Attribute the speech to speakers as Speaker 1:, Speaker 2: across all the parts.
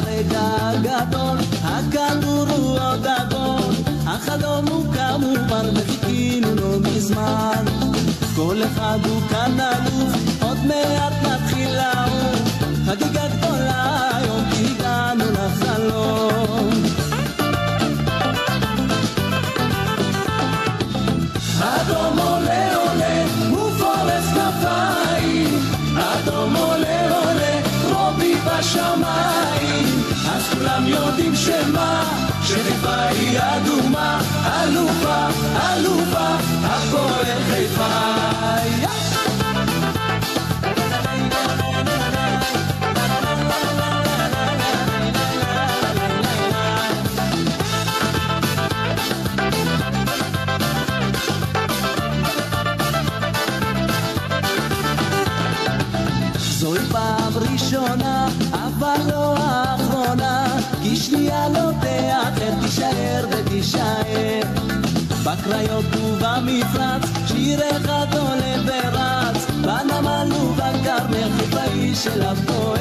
Speaker 1: הרגע הגדול, הכדור הוא עוד עגול, החלום הוא כמובן וחיכינו לו מזמן. כל אחד הוא כאן אלוף, עוד מעט נתחיל לעוף, חגיגה גדולה כולם יודעים שמה, שחיפה היא אדומה, אלופה, אלופה, הפועל חיפה. תישאר ותישאר. בקריות ובמפרץ, שיר אחד עולה ורץ, בנמל ובכרמל, חיפאי של הפועל.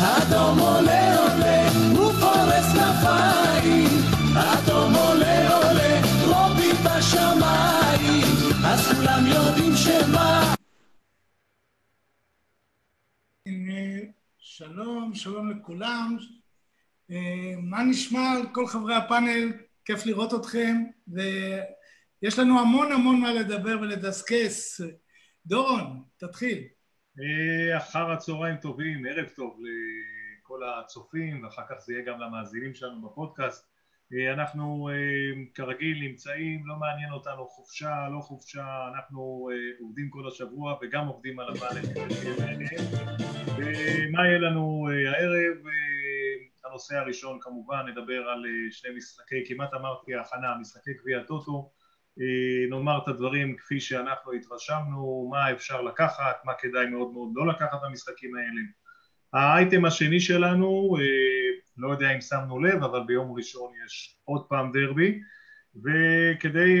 Speaker 1: אדום עולה עולה, הוא פורס כנפיים, אדום עולה עולה, רובי בשמיים, אז כולם יודעים שמה...
Speaker 2: אה, שלום, שלום לכולם. אה, מה נשמע על כל חברי הפאנל? כיף לראות אתכם, ויש לנו המון המון מה לדבר ולדסקס. דורון, תתחיל.
Speaker 3: אה, אחר הצהריים טובים, ערב טוב לכל הצופים, ואחר כך זה יהיה גם למאזינים שלנו בפודקאסט. אה, אנחנו אה, כרגיל נמצאים, לא מעניין אותנו חופשה, לא חופשה, אנחנו עובדים כל השבוע וגם עובדים על הפאנל. ומה יהיה לנו הערב? הנושא הראשון כמובן, נדבר על שני משחקי, כמעט אמרתי הכנה, משחקי גביע הטוטו. נאמר את הדברים כפי שאנחנו התרשמנו, מה אפשר לקחת, מה כדאי מאוד מאוד לא לקחת במשחקים האלה. האייטם השני שלנו, לא יודע אם שמנו לב, אבל ביום ראשון יש עוד פעם דרבי, וכדי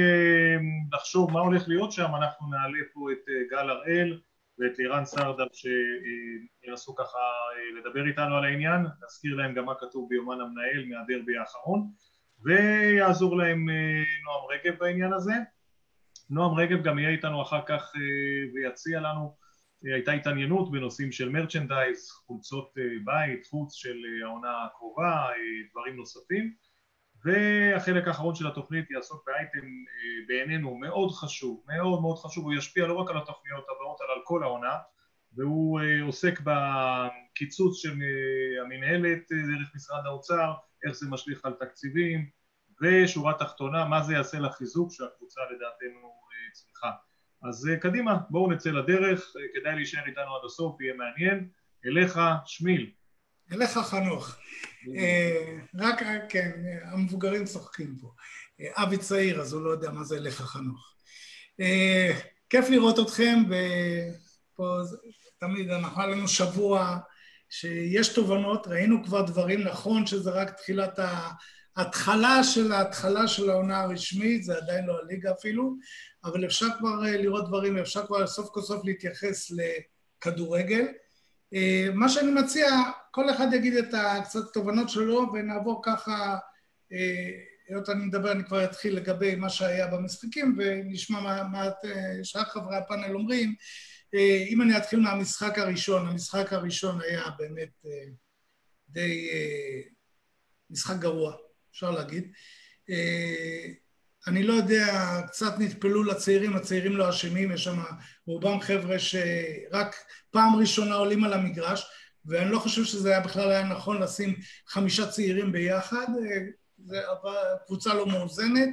Speaker 3: לחשוב מה הולך להיות שם, אנחנו נעלה פה את גל הראל ואת לירן סרדל שינסו ככה לדבר איתנו על העניין, נזכיר להם גם מה כתוב ביומן המנהל מהדרבי האחרון. ויעזור להם נועם רגב בעניין הזה. נועם רגב גם יהיה איתנו אחר כך ויציע לנו, הייתה התעניינות בנושאים של מרצ'נדייז, חולצות בית, חוץ של העונה הקרובה, דברים נוספים. והחלק האחרון של התוכנית יעסוק באייטם בעינינו מאוד חשוב, מאוד מאוד חשוב, הוא ישפיע לא רק על התוכניות הבאות אלא על כל העונה והוא עוסק בקיצוץ של המנהלת דרך משרד האוצר איך זה משליך על תקציבים, ושורה תחתונה, מה זה יעשה לחיזוק שהקבוצה לדעתנו צריכה. אז קדימה, בואו נצא לדרך, כדאי להישאר איתנו עד הסוף, יהיה מעניין. אליך, שמיל.
Speaker 2: אליך חנוך. רק, כן, המבוגרים צוחקים פה. אבי צעיר, אז הוא לא יודע מה זה אליך חנוך. כיף לראות אתכם, ופה תמיד אנחנו, לנו שבוע שיש תובנות, ראינו כבר דברים, נכון שזה רק תחילת ההתחלה של ההתחלה של העונה הרשמית, זה עדיין לא הליגה אפילו, אבל אפשר כבר לראות דברים, אפשר כבר סוף כל סוף להתייחס לכדורגל. מה שאני מציע, כל אחד יגיד את הקצת תובנות שלו ונעבור ככה, היות אני מדבר, אני כבר אתחיל לגבי מה שהיה במשחקים ונשמע מה, מה שאר חברי הפאנל אומרים. אם אני אתחיל מהמשחק הראשון, המשחק הראשון היה באמת די משחק גרוע, אפשר להגיד. אני לא יודע, קצת נטפלו לצעירים, הצעירים לא אשמים, יש שם רובם חבר'ה שרק פעם ראשונה עולים על המגרש, ואני לא חושב שזה היה בכלל היה נכון לשים חמישה צעירים ביחד, זו קבוצה לא מאוזנת,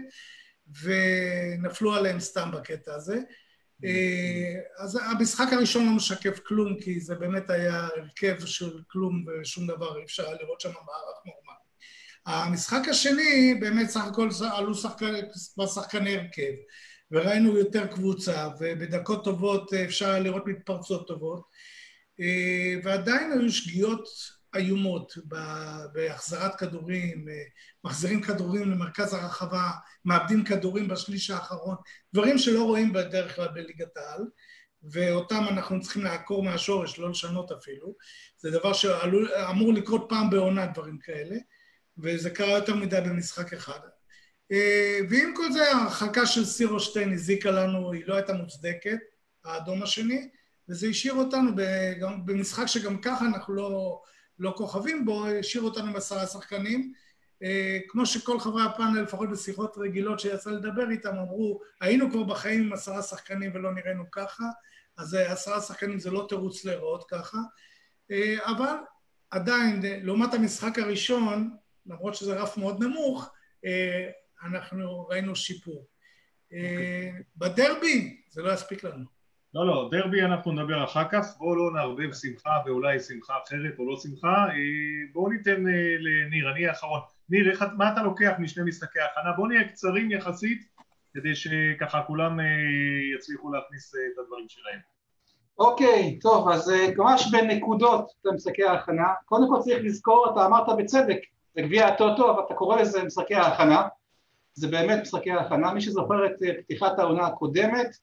Speaker 2: ונפלו עליהם סתם בקטע הזה. אז המשחק הראשון לא משקף כלום, כי זה באמת היה הרכב של כלום ושום דבר, אי אפשר לראות שם מערך נורמלי. המשחק השני, באמת סך הכל עלו בשחקני הרכב, וראינו יותר קבוצה, ובדקות טובות אפשר לראות מתפרצות טובות, ועדיין היו שגיאות איומות בהחזרת כדורים, מחזירים כדורים למרכז הרחבה, מאבדים כדורים בשליש האחרון, דברים שלא רואים בדרך כלל בליגת העל, ואותם אנחנו צריכים לעקור מהשורש, לא לשנות אפילו. זה דבר שאמור לקרות פעם בעונה, דברים כאלה, וזה קרה יותר מדי במשחק אחד. אה, ועם כל זה, ההרחקה של סירושטיין הזיקה לנו, היא לא הייתה מוצדקת, האדום השני, וזה השאיר אותנו במשחק שגם ככה אנחנו לא, לא כוכבים בו, השאיר אותנו עם עשרה שחקנים. אה, כמו שכל חברי הפאנל, לפחות בשיחות רגילות שיצא לדבר איתם, אמרו, היינו כבר בחיים עם עשרה שחקנים ולא נראינו ככה, אז אה, עשרה שחקנים זה לא תירוץ להיראות ככה, אבל עדיין, לעומת המשחק הראשון, למרות שזה רף מאוד נמוך, אנחנו ראינו שיפור. Okay. אוקיי. בדרבי זה לא יספיק לנו.
Speaker 3: לא, לא, דרבי אנחנו נדבר אחר כך, בואו לא נערבב שמחה ואולי שמחה אחרת או לא שמחה, בואו ניתן לניר, אני האחרון. ניר, איך, מה אתה לוקח משני משחקי הכנה? בואו נהיה קצרים יחסית, כדי שככה כולם אה, יצליחו להכניס אה, את הדברים שלהם.
Speaker 4: אוקיי, okay, טוב, אז אה, ממש בנקודות למשחקי ההכנה. קודם כל צריך לזכור, אתה אמרת בצדק, זה גביע הטוטו, אבל אתה קורא לזה משחקי ההכנה. זה באמת משחקי ההכנה. מי שזוכר את פתיחת העונה הקודמת,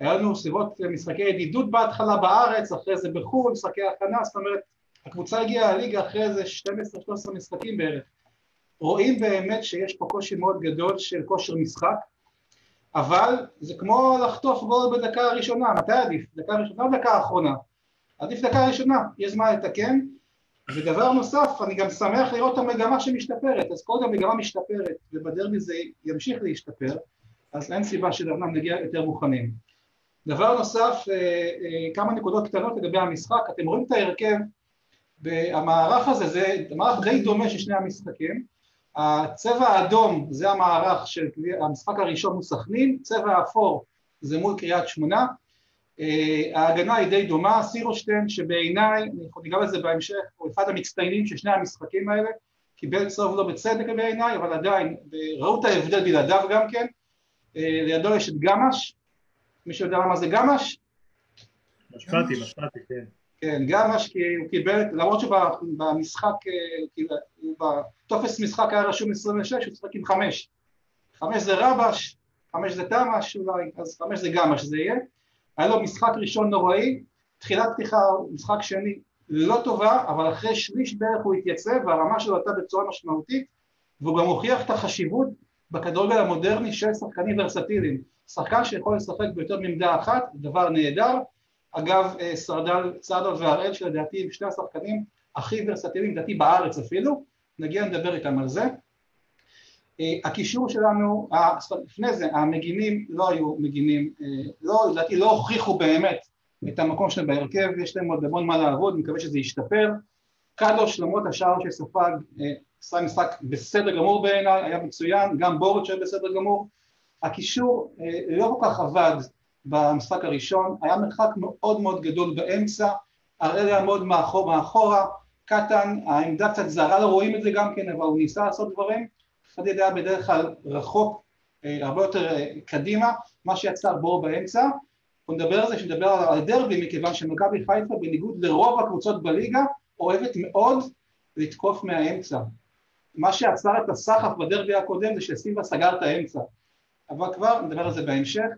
Speaker 4: היה לנו סביבות משחקי ידידות בהתחלה בארץ, אחרי זה בחו"ל, משחקי הכנה, זאת אומרת, הקבוצה הגיעה לליגה אחרי איזה 12-13 משחקים בערך. רואים באמת שיש פה קושי מאוד גדול של כושר משחק, אבל זה כמו לחטוף גול בדקה הראשונה, מתי עדיף? דקה ראשונה או דקה האחרונה? עדיף דקה ראשונה, יש זמן לתקן, ודבר נוסף, אני גם שמח לראות את המגמה שמשתפרת, אז קודם המגמה משתפרת, ובדרבי זה ימשיך להשתפר, אז אין סיבה שדרנם נגיע יותר מוכנים. דבר נוסף, אה, אה, כמה נקודות קטנות לגבי המשחק, אתם רואים את ההרכב, המערך הזה זה מערך די דומה של שני המשחקים, הצבע האדום זה המערך של המשחק הראשון מול סכנין, צבע האפור זה מול קריית שמונה, ההגנה היא די דומה, סירושטיין שבעיניי, יכול ניגע בזה בהמשך, הוא אחד המצטיינים של שני המשחקים האלה, קיבל צהוב לא בצדק בעיניי, אבל עדיין, ראו את ההבדל בלעדיו גם כן, לידו יש את גמש, מישהו יודע מה זה גמש?
Speaker 3: משפטי, משפטי, כן.
Speaker 4: כן, גם מה שהוא קיבל, למרות שבמשחק, אה, בטופס משחק היה רשום 26, הוא צחק עם חמש. חמש זה רבש, חמש זה תמ"ש אולי, אז חמש זה גם מה שזה יהיה. היה לו משחק ראשון נוראי, תחילת פתיחה, משחק שני לא טובה, אבל אחרי שליש בערך הוא התייצב והרמה שלו הייתה בצורה משמעותית, והוא גם הוכיח את החשיבות בכדורגל המודרני של שחקנים ורסטיליים. שחקן שיכול לשחק ביותר מעמדה אחת, דבר נהדר, אגב אה, סרדל, סרדל והראל שלדעתי הם שני השחקנים הכי ורסטיליים לדעתי בארץ אפילו, נגיע לדבר איתם על זה. אה, הקישור שלנו, לפני זה המגינים לא היו מגינים, אה, לא, לדעתי לא הוכיחו באמת את המקום שלהם בהרכב, יש להם עוד המון מה לעבוד, מקווה שזה ישתפר. קדוש למרות השער שספג עשה משחק בסדר גמור בעיניי, היה מצוין, גם בורד שהיה בסדר גמור. הקישור לא כל כך עבד במשחק הראשון, היה מרחק מאוד מאוד גדול באמצע, הראל היה מאוד מאחור, מאחורה, קטן, העמדה קצת זרה, לא רואים את זה גם כן, אבל הוא ניסה לעשות דברים, חדיד היה בדרך כלל רחוק, אה, הרבה יותר אה, קדימה, מה שיצר בור באמצע, בוא נדבר על זה, שנדבר על הדרבי, מכיוון שמכבי חיפה בניגוד לרוב הקבוצות בליגה, אוהבת מאוד לתקוף מהאמצע. מה שעצר את הסחף בדרבי הקודם זה שסילבה סגר את האמצע. אבל כבר נדבר על זה בהמשך.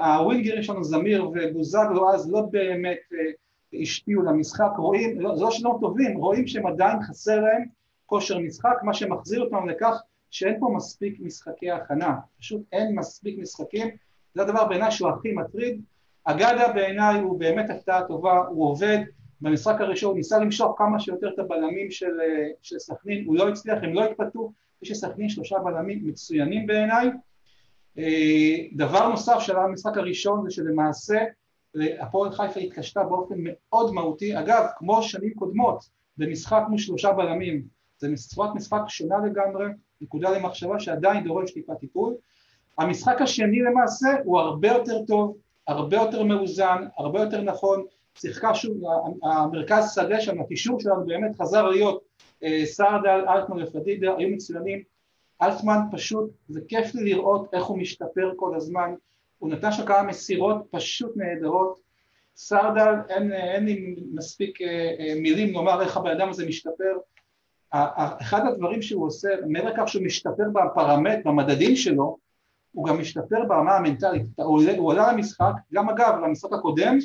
Speaker 4: הווינגרים שלנו זמיר ובוזגלו אז לא באמת אה, השפיעו למשחק, רואים, לא, זה לא שלא טובים, רואים שהם עדיין חסר להם כושר משחק, מה שמחזיר אותם לכך שאין פה מספיק משחקי הכנה, פשוט אין מספיק משחקים, זה הדבר בעיניי שהוא הכי מטריד, אגדה בעיניי הוא באמת הפתעה טובה, הוא עובד, במשחק הראשון ניסה למשוך כמה שיותר את הבלמים של, אה, של סכנין, הוא לא הצליח, הם לא התפתו, יש לסכנין שלושה בלמים מצוינים בעיניי, אה, דבר נוסף שעלה במשחק הראשון זה שלמעשה הפועל חיפה התקשתה באופן מאוד מהותי, אגב כמו שנים קודמות במשחק מול שלושה בלמים, זה צורת משחק שונה לגמרי, נקודה למחשבה שעדיין דורש טיפה טיפול. המשחק השני למעשה הוא הרבה יותר טוב, הרבה יותר מאוזן, הרבה יותר נכון, שיחקה שוב, המרכז שדה שם, הקישור שלנו באמת חזר להיות אה, סרדל, אלטמן ופדידה, היו מצוינים, אלטמן פשוט, זה כיף לי לראות איך הוא משתפר כל הזמן, הוא נתן שם כמה מסירות פשוט נהדרות, סרדל, אין, אין לי מספיק אה, אה, מילים לומר איך הבן אדם הזה משתפר, אחד הדברים שהוא עושה, מעבר לכך שהוא משתפר בפרמט, במדדים שלו, הוא גם משתפר ברמה המנטלית, הוא עולה, הוא עלה למשחק, גם אגב למשחק הקודם,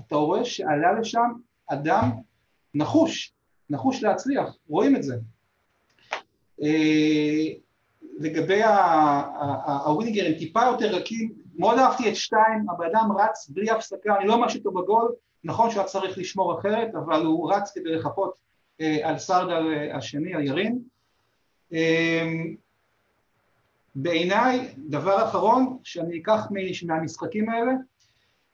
Speaker 4: אתה רואה שעלה לשם אדם נחוש, נחוש להצליח, רואים את זה. אה, לגבי הוויניגרים טיפה יותר רכים, מאוד אהבתי את שתיים, הבן אדם רץ בלי הפסקה, אני לא ממש איתו בגול, נכון שהוא היה צריך לשמור אחרת, אבל הוא רץ כדי לחפות על סרדל אה, השני, על ירין. בעיניי, דבר אחרון שאני אקח מהמשחקים האלה,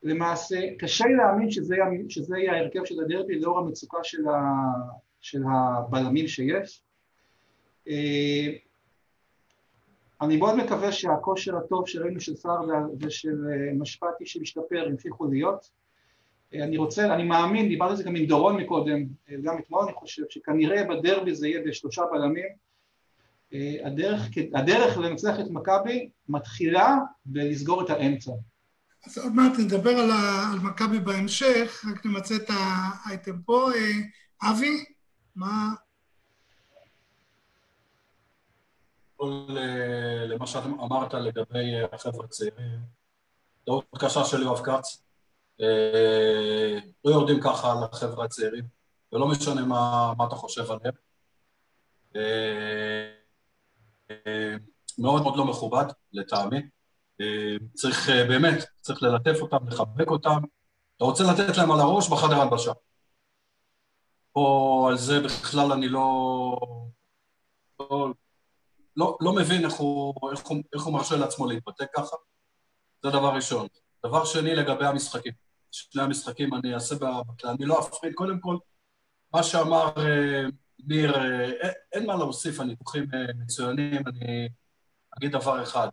Speaker 4: למעשה קשה לי להאמין שזה, שזה יהיה ההרכב של הדרבי לאור המצוקה של, ה, של הבלמים שיש. אה, אני מאוד מקווה שהכושר הטוב שראינו של סרדה ושל אה, משפטי שמשתפר ימשיכו להיות. אה, אני רוצה, אני מאמין, דיברתי על זה גם עם דורון מקודם, גם אתמול אני חושב, שכנראה בדרבי זה יהיה בשלושה בלמים. הדרך, הדרך לנצח את מכבי מתחילה בלסגור את האמצע.
Speaker 2: אז עוד מעט נדבר על, על מכבי בהמשך, רק נמצא את האייטם פה. אבי, מה...
Speaker 5: למה שאמרת לגבי החבר'ה הצעירים, טעות קשה של יואב כץ. אה, לא יורדים ככה על החבר'ה הצעירים, ולא משנה מה, מה אתה חושב עליהם. אה, אה, מאוד מאוד לא מכובד, לטעמי. צריך באמת, צריך ללטף אותם, לחבק אותם. אתה רוצה לתת להם על הראש בחדר הלבשה. פה על זה בכלל אני לא... לא, לא, לא מבין איך הוא, איך, הוא, איך הוא מרשה לעצמו להתבטא ככה, זה דבר ראשון. דבר שני, לגבי המשחקים. שני המשחקים אני אעשה בכלל, אני לא אפריד. קודם כל, מה שאמר אה, ניר, אה, אין מה להוסיף, הניתוחים אה, מצוינים, אני אגיד דבר אחד,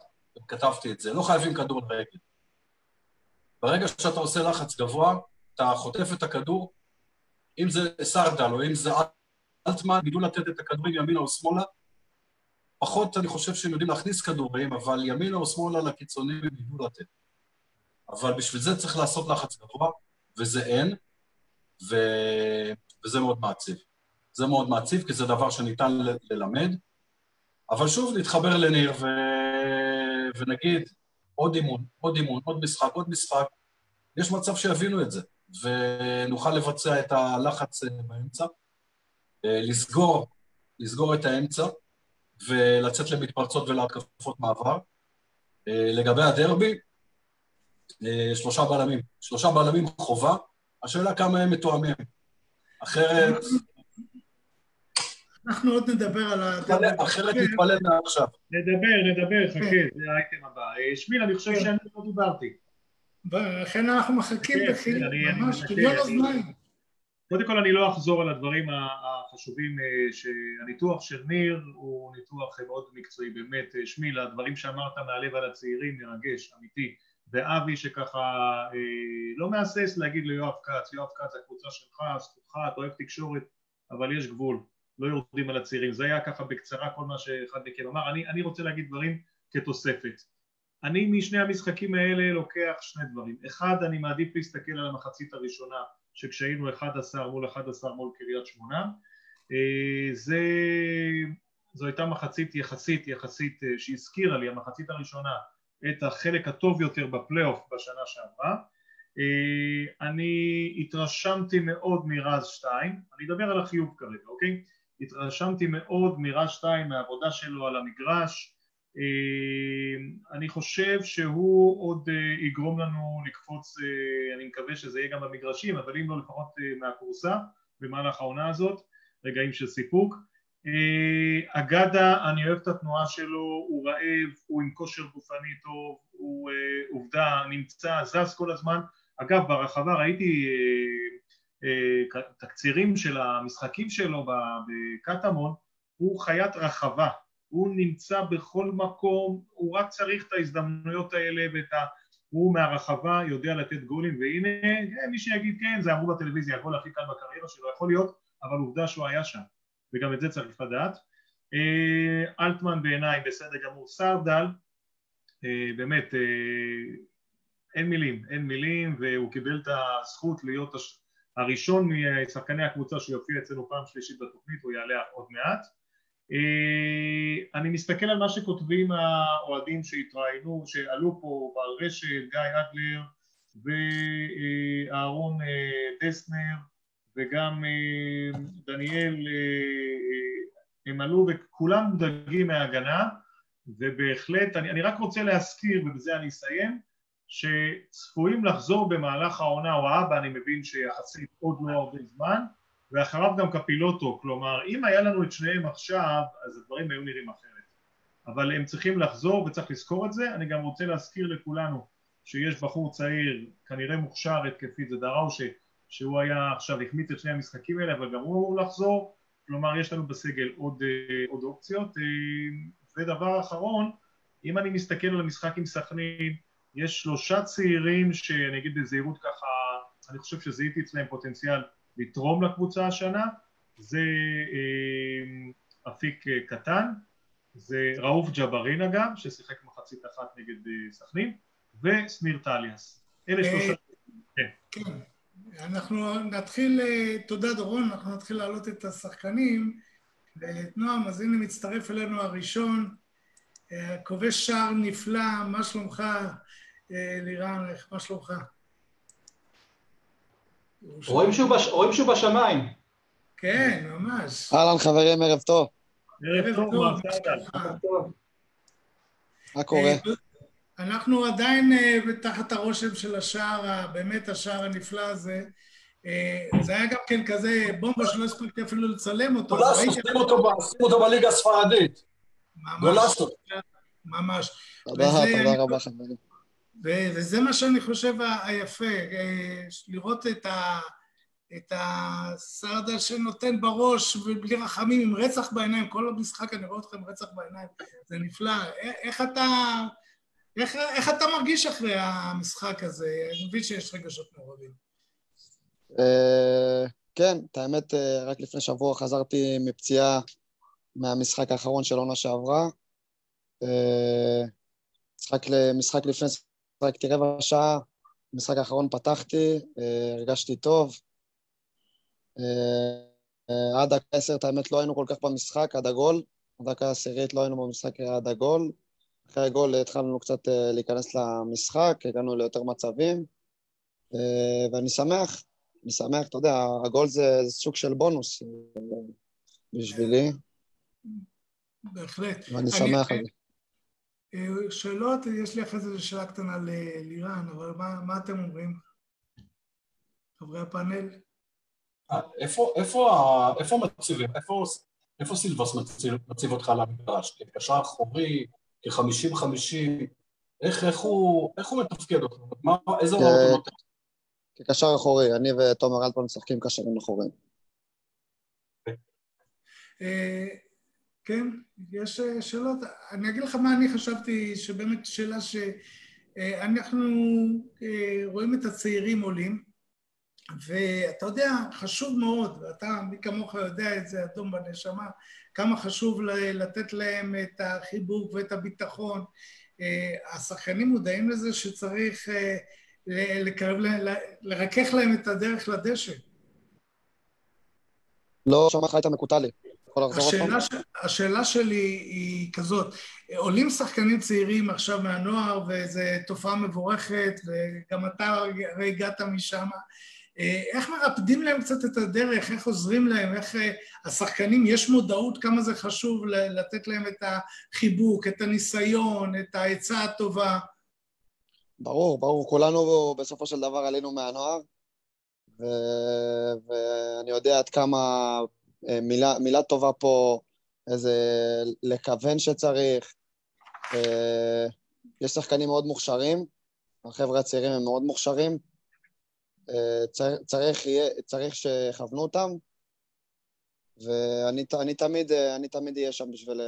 Speaker 5: כתבתי את זה, לא חייבים כדור לרגל. ברגע שאתה עושה לחץ גבוה, אתה חוטף את הכדור, אם זה סרדל או אם זה אלטמן, ידעו לתת את הכדורים ימינה או שמאלה, פחות אני חושב שהם יודעים להכניס כדורים, אבל ימינה או שמאלה לקיצונים הם ידעו לתת. אבל בשביל זה צריך לעשות לחץ גבוה, וזה אין, ו... וזה מאוד מעציב. זה מאוד מעציב, כי זה דבר שניתן ל... ללמד. אבל שוב, נתחבר לניר ו... ונגיד, עוד אימון, עוד אימון, עוד משחק, עוד משחק, יש מצב שיבינו את זה, ונוכל לבצע את הלחץ אה, באמצע, אה, לסגור, לסגור את האמצע, ולצאת למתפרצות ולהתקפות מעבר. אה, לגבי הדרבי, שלושה בלמים. שלושה בלמים חובה, השאלה כמה הם מתואמים. אחרת...
Speaker 2: אנחנו עוד נדבר על
Speaker 5: הדרבי. אחרת נתפלל מעכשיו.
Speaker 3: נדבר, נדבר, חכה, כן. זה האייטם הבא. אה, שמיל, אני חושב כן. שאני לא דיברתי.
Speaker 2: ולכן אנחנו מחכים כן, בחיל, ממש, כמיליון אוזניים.
Speaker 3: קודם כל אני לא אחזור על הדברים החשובים אה, שהניתוח של ניר הוא ניתוח מאוד מקצועי באמת אה, שמיל הדברים שאמרת מהלב על הצעירים מרגש אמיתי ואבי שככה אה, לא מהסס להגיד ליואב כץ יואב כץ הקבוצה שלך זכותך אתה אוהב תקשורת אבל יש גבול לא יורדים על הצעירים זה היה ככה בקצרה כל מה שאחד מכם אמר. אני, אני רוצה להגיד דברים כתוספת. אני משני המשחקים האלה לוקח שני דברים. אחד אני מעדיף להסתכל על המחצית הראשונה שכשהיינו 11 מול 11 מול קריית שמונה. אה, זה, זו הייתה מחצית יחסית יחסית אה, שהזכירה לי המחצית הראשונה את החלק הטוב יותר בפלייאוף בשנה שעברה אה, אני התרשמתי מאוד מרז 2 אני אדבר על החיוב כרגע אוקיי? התרשמתי מאוד מרז 2 מהעבודה שלו על המגרש אני חושב שהוא עוד יגרום לנו לקפוץ, אני מקווה שזה יהיה גם במגרשים, אבל אם לא לפחות מהכורסה במהלך העונה הזאת רגעים של סיפוק. אה, אגדה, אני אוהב את התנועה שלו, הוא רעב, הוא עם כושר גופני טוב, הוא אה, עובדה, נמצא, זז כל הזמן. אגב, ברחבה ראיתי אה, תקצירים של המשחקים שלו בקטמון, הוא חיית רחבה, הוא נמצא בכל מקום, הוא רק צריך את ההזדמנויות האלה ואת ה... הוא מהרחבה יודע לתת גולים, והנה, מי שיגיד כן, זה אמרו בטלוויזיה, הגול הכי קל בקריירה שלו, יכול להיות אבל עובדה שהוא היה שם, וגם את זה צריך לדעת. אה, אלטמן בעיניי בסדר גמור, סרדל, אה, באמת אה, אין מילים, אין מילים, והוא קיבל את הזכות להיות הראשון משחקני הקבוצה שיופיע אצלנו פעם שלישית בתוכנית, הוא יעלה עוד מעט. אני מסתכל על מה שכותבים האוהדים שהתראיינו, שעלו פה ברשת, גיא אדלר ואהרון דסנר וגם דניאל, הם עלו וכולם מודאגים מההגנה ובהחלט, אני, אני רק רוצה להזכיר ובזה אני אסיים שצפויים לחזור במהלך העונה או האבא, אני מבין שיחסית עוד לא הרבה זמן, ואחריו גם קפילוטו, כלומר אם היה לנו את שניהם עכשיו אז הדברים היו נראים אחרת. אבל הם צריכים לחזור וצריך לזכור את זה, אני גם רוצה להזכיר לכולנו שיש בחור צעיר, כנראה מוכשר התקפית, זה דראושה, שהוא היה עכשיו, החמיץ את שני המשחקים האלה, אבל גם הוא לחזור, כלומר יש לנו בסגל עוד, אה, עוד אופציות. אה, ודבר אחרון, אם אני מסתכל על המשחק עם סכנין, יש שלושה צעירים שאני אגיד בזהירות ככה, אני חושב שזיהיתי אצלם פוטנציאל לתרום לקבוצה השנה, זה אה, אפיק קטן, זה ראוף ג'בארין אגב, ששיחק מחצית אחת נגד סכנין, ושניר טליאס. אלה שלושה...
Speaker 2: כן. אנחנו נתחיל, תודה דורון, אנחנו נתחיל להעלות את השחקנים. ואת נועם, אז הנה מצטרף אלינו הראשון, כובש שער נפלא, מה שלומך, לירן, מה שלומך?
Speaker 4: רואים שהוא, בש... רואים שהוא בשמיים.
Speaker 2: כן, ממש.
Speaker 6: אהלן חברים, ערב טוב.
Speaker 3: ערב טוב,
Speaker 6: מה קורה?
Speaker 2: אנחנו עדיין אה, תחת הרושם של השער, באמת השער הנפלא הזה. אה, זה היה גם כן כזה בומבה שלא הספקתי אפילו לצלם אותו.
Speaker 5: גולסו, שים אותו בליגה הספרדית. גולסו.
Speaker 2: ממש.
Speaker 6: תודה, תודה רבה חברים.
Speaker 2: וזה מה שאני חושב היפה, אה, לראות את ה... את הסרדה שנותן בראש ובלי רחמים, עם רצח בעיניים, כל המשחק אני רואה אותך עם רצח בעיניים, זה נפלא. איך אתה, איך, איך אתה מרגיש אחרי המשחק הזה? אני מבין שיש רגשות מעורבים.
Speaker 6: אה, כן, את האמת, אה, רק לפני שבוע חזרתי מפציעה מהמשחק האחרון של עונה שעברה. משחק, משחק לפני שחקתי רבע שעה, במשחק האחרון פתחתי, אה, הרגשתי טוב. אה, עד דקה עשרת, האמת, לא היינו כל כך במשחק, עד הגול. דקה העשירית לא היינו במשחק עד הגול. אחרי הגול התחלנו קצת אה, להיכנס למשחק, הגענו ליותר מצבים, ואני שמח, אני שמח, אתה יודע, הגול זה, זה סוג של בונוס בשבילי.
Speaker 2: בהחלט.
Speaker 6: ואני שמח על זה.
Speaker 2: אה, שאלות, יש לי אחרי זה שאלה קטנה ללירן, אבל מה, מה אתם אומרים? חברי הפאנל?
Speaker 5: אה, איפה, איפה, איפה מציבים, איפה, איפה סילבוס מציב, מציב אותך על המגרש? כקשר אחורי, כ-50-50? איך, איך, הוא, איך הוא מתפקד אותך? מה, איזה הוראות הוא נותן?
Speaker 6: כקשר אחורי, אני ותומר אלפון משחקים קשרים אחוריים.
Speaker 2: אה, כן, יש אה, שאלות. אני אגיד לך מה אני חשבתי, שבאמת שאלה שאנחנו אה, רואים את הצעירים עולים, ואתה יודע, חשוב מאוד, ואתה, מי כמוך יודע את זה, אדום בנשמה, כמה חשוב לתת להם את החיבוק ואת הביטחון. אה, השחקנים מודעים לזה שצריך לקרב, לרכך להם את הדרך לדשא.
Speaker 6: לא שמע לך את המקוטלי.
Speaker 2: השאלה, ש... השאלה שלי היא כזאת, עולים שחקנים צעירים עכשיו מהנוער וזו תופעה מבורכת וגם אתה הרי הגעת משם, איך מרפדים להם קצת את הדרך, איך עוזרים להם, איך השחקנים, יש מודעות כמה זה חשוב לתת להם את החיבוק, את הניסיון, את העצה הטובה.
Speaker 6: ברור, ברור, כולנו בסופו של דבר עלינו מהנוער ו... ואני יודע עד כמה אה, מילה, מילה טובה פה, איזה לכוון שצריך. אה, יש שחקנים מאוד מוכשרים, החבר'ה הצעירים הם מאוד מוכשרים. אה, צריך, צריך, צריך שיכוונו אותם, ואני אני תמיד, אני תמיד אהיה שם בשביל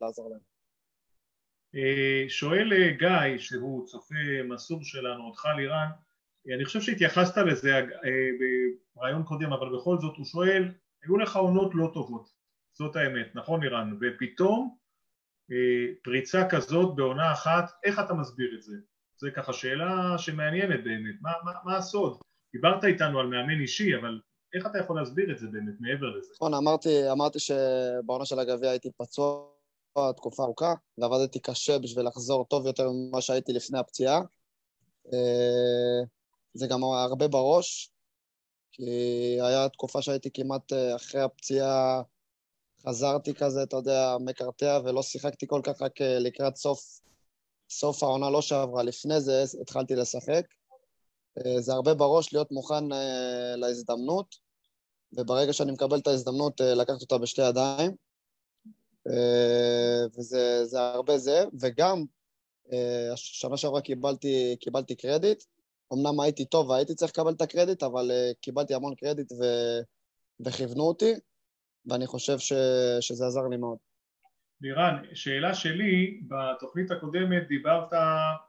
Speaker 6: לעזור להם.
Speaker 3: שואל גיא, שהוא צופה מסור שלנו, אותך לירן, אני חושב שהתייחסת לזה ברעיון קודם, אבל בכל זאת הוא שואל, היו לך עונות לא טובות, זאת האמת, נכון אירן? ופתאום אה, פריצה כזאת בעונה אחת, איך אתה מסביר את זה? זה ככה שאלה שמעניינת באמת, מה, מה, מה הסוד? דיברת איתנו על מאמן אישי, אבל איך אתה יכול להסביר את זה באמת, מעבר לזה?
Speaker 6: נכון, אמרתי, אמרתי שבעונה של הגביע הייתי פצוע תקופה ארוכה, ועבדתי קשה בשביל לחזור טוב יותר ממה שהייתי לפני הפציעה. אה, זה גם הרבה בראש, כי היה תקופה שהייתי כמעט אה, אחרי הפציעה, חזרתי כזה, אתה יודע, מקרטע, ולא שיחקתי כל כך רק אה, לקראת סוף, סוף העונה לא שעברה. לפני זה התחלתי לשחק. זה הרבה בראש להיות מוכן להזדמנות, וברגע שאני מקבל את ההזדמנות, לקחת אותה בשתי ידיים. וזה הרבה זה, וגם שנה שעברה קיבלתי, קיבלתי קרדיט, אמנם הייתי טוב והייתי צריך לקבל את הקרדיט, אבל קיבלתי המון קרדיט ו... וכיוונו אותי, ואני חושב ש... שזה עזר לי מאוד.
Speaker 3: לירן, שאלה שלי, בתוכנית הקודמת דיברת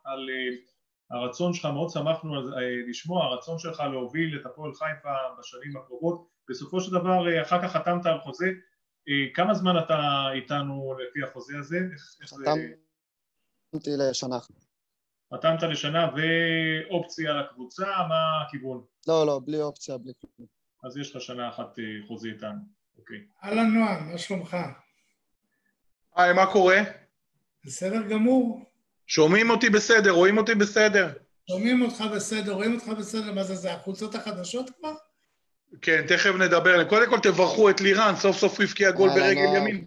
Speaker 3: על uh, הרצון שלך, מאוד שמחנו על, uh, לשמוע, הרצון שלך להוביל את הפועל חיפה בשנים הקרובות, בסופו של דבר uh, אחר כך חתמת על חוזה, כמה זמן אתה איתנו לפי החוזה הזה?
Speaker 6: חתמתי לשנה.
Speaker 3: חתמת לשנה ואופציה לקבוצה, מה הכיוון?
Speaker 6: לא, לא, בלי אופציה, בלי כלום.
Speaker 3: אז יש לך שנה אחת אה, חוזי איתנו, אוקיי.
Speaker 2: אהלן נועם, מה שלומך?
Speaker 7: היי, מה קורה?
Speaker 2: בסדר גמור.
Speaker 7: שומעים אותי בסדר, רואים אותי בסדר.
Speaker 2: שומעים אותך בסדר, רואים אותך בסדר, מה זה, זה החולצות החדשות כבר?
Speaker 7: כן, תכף נדבר. קודם כל תברכו את לירן, סוף סוף הבקיע גול ברגל ימין.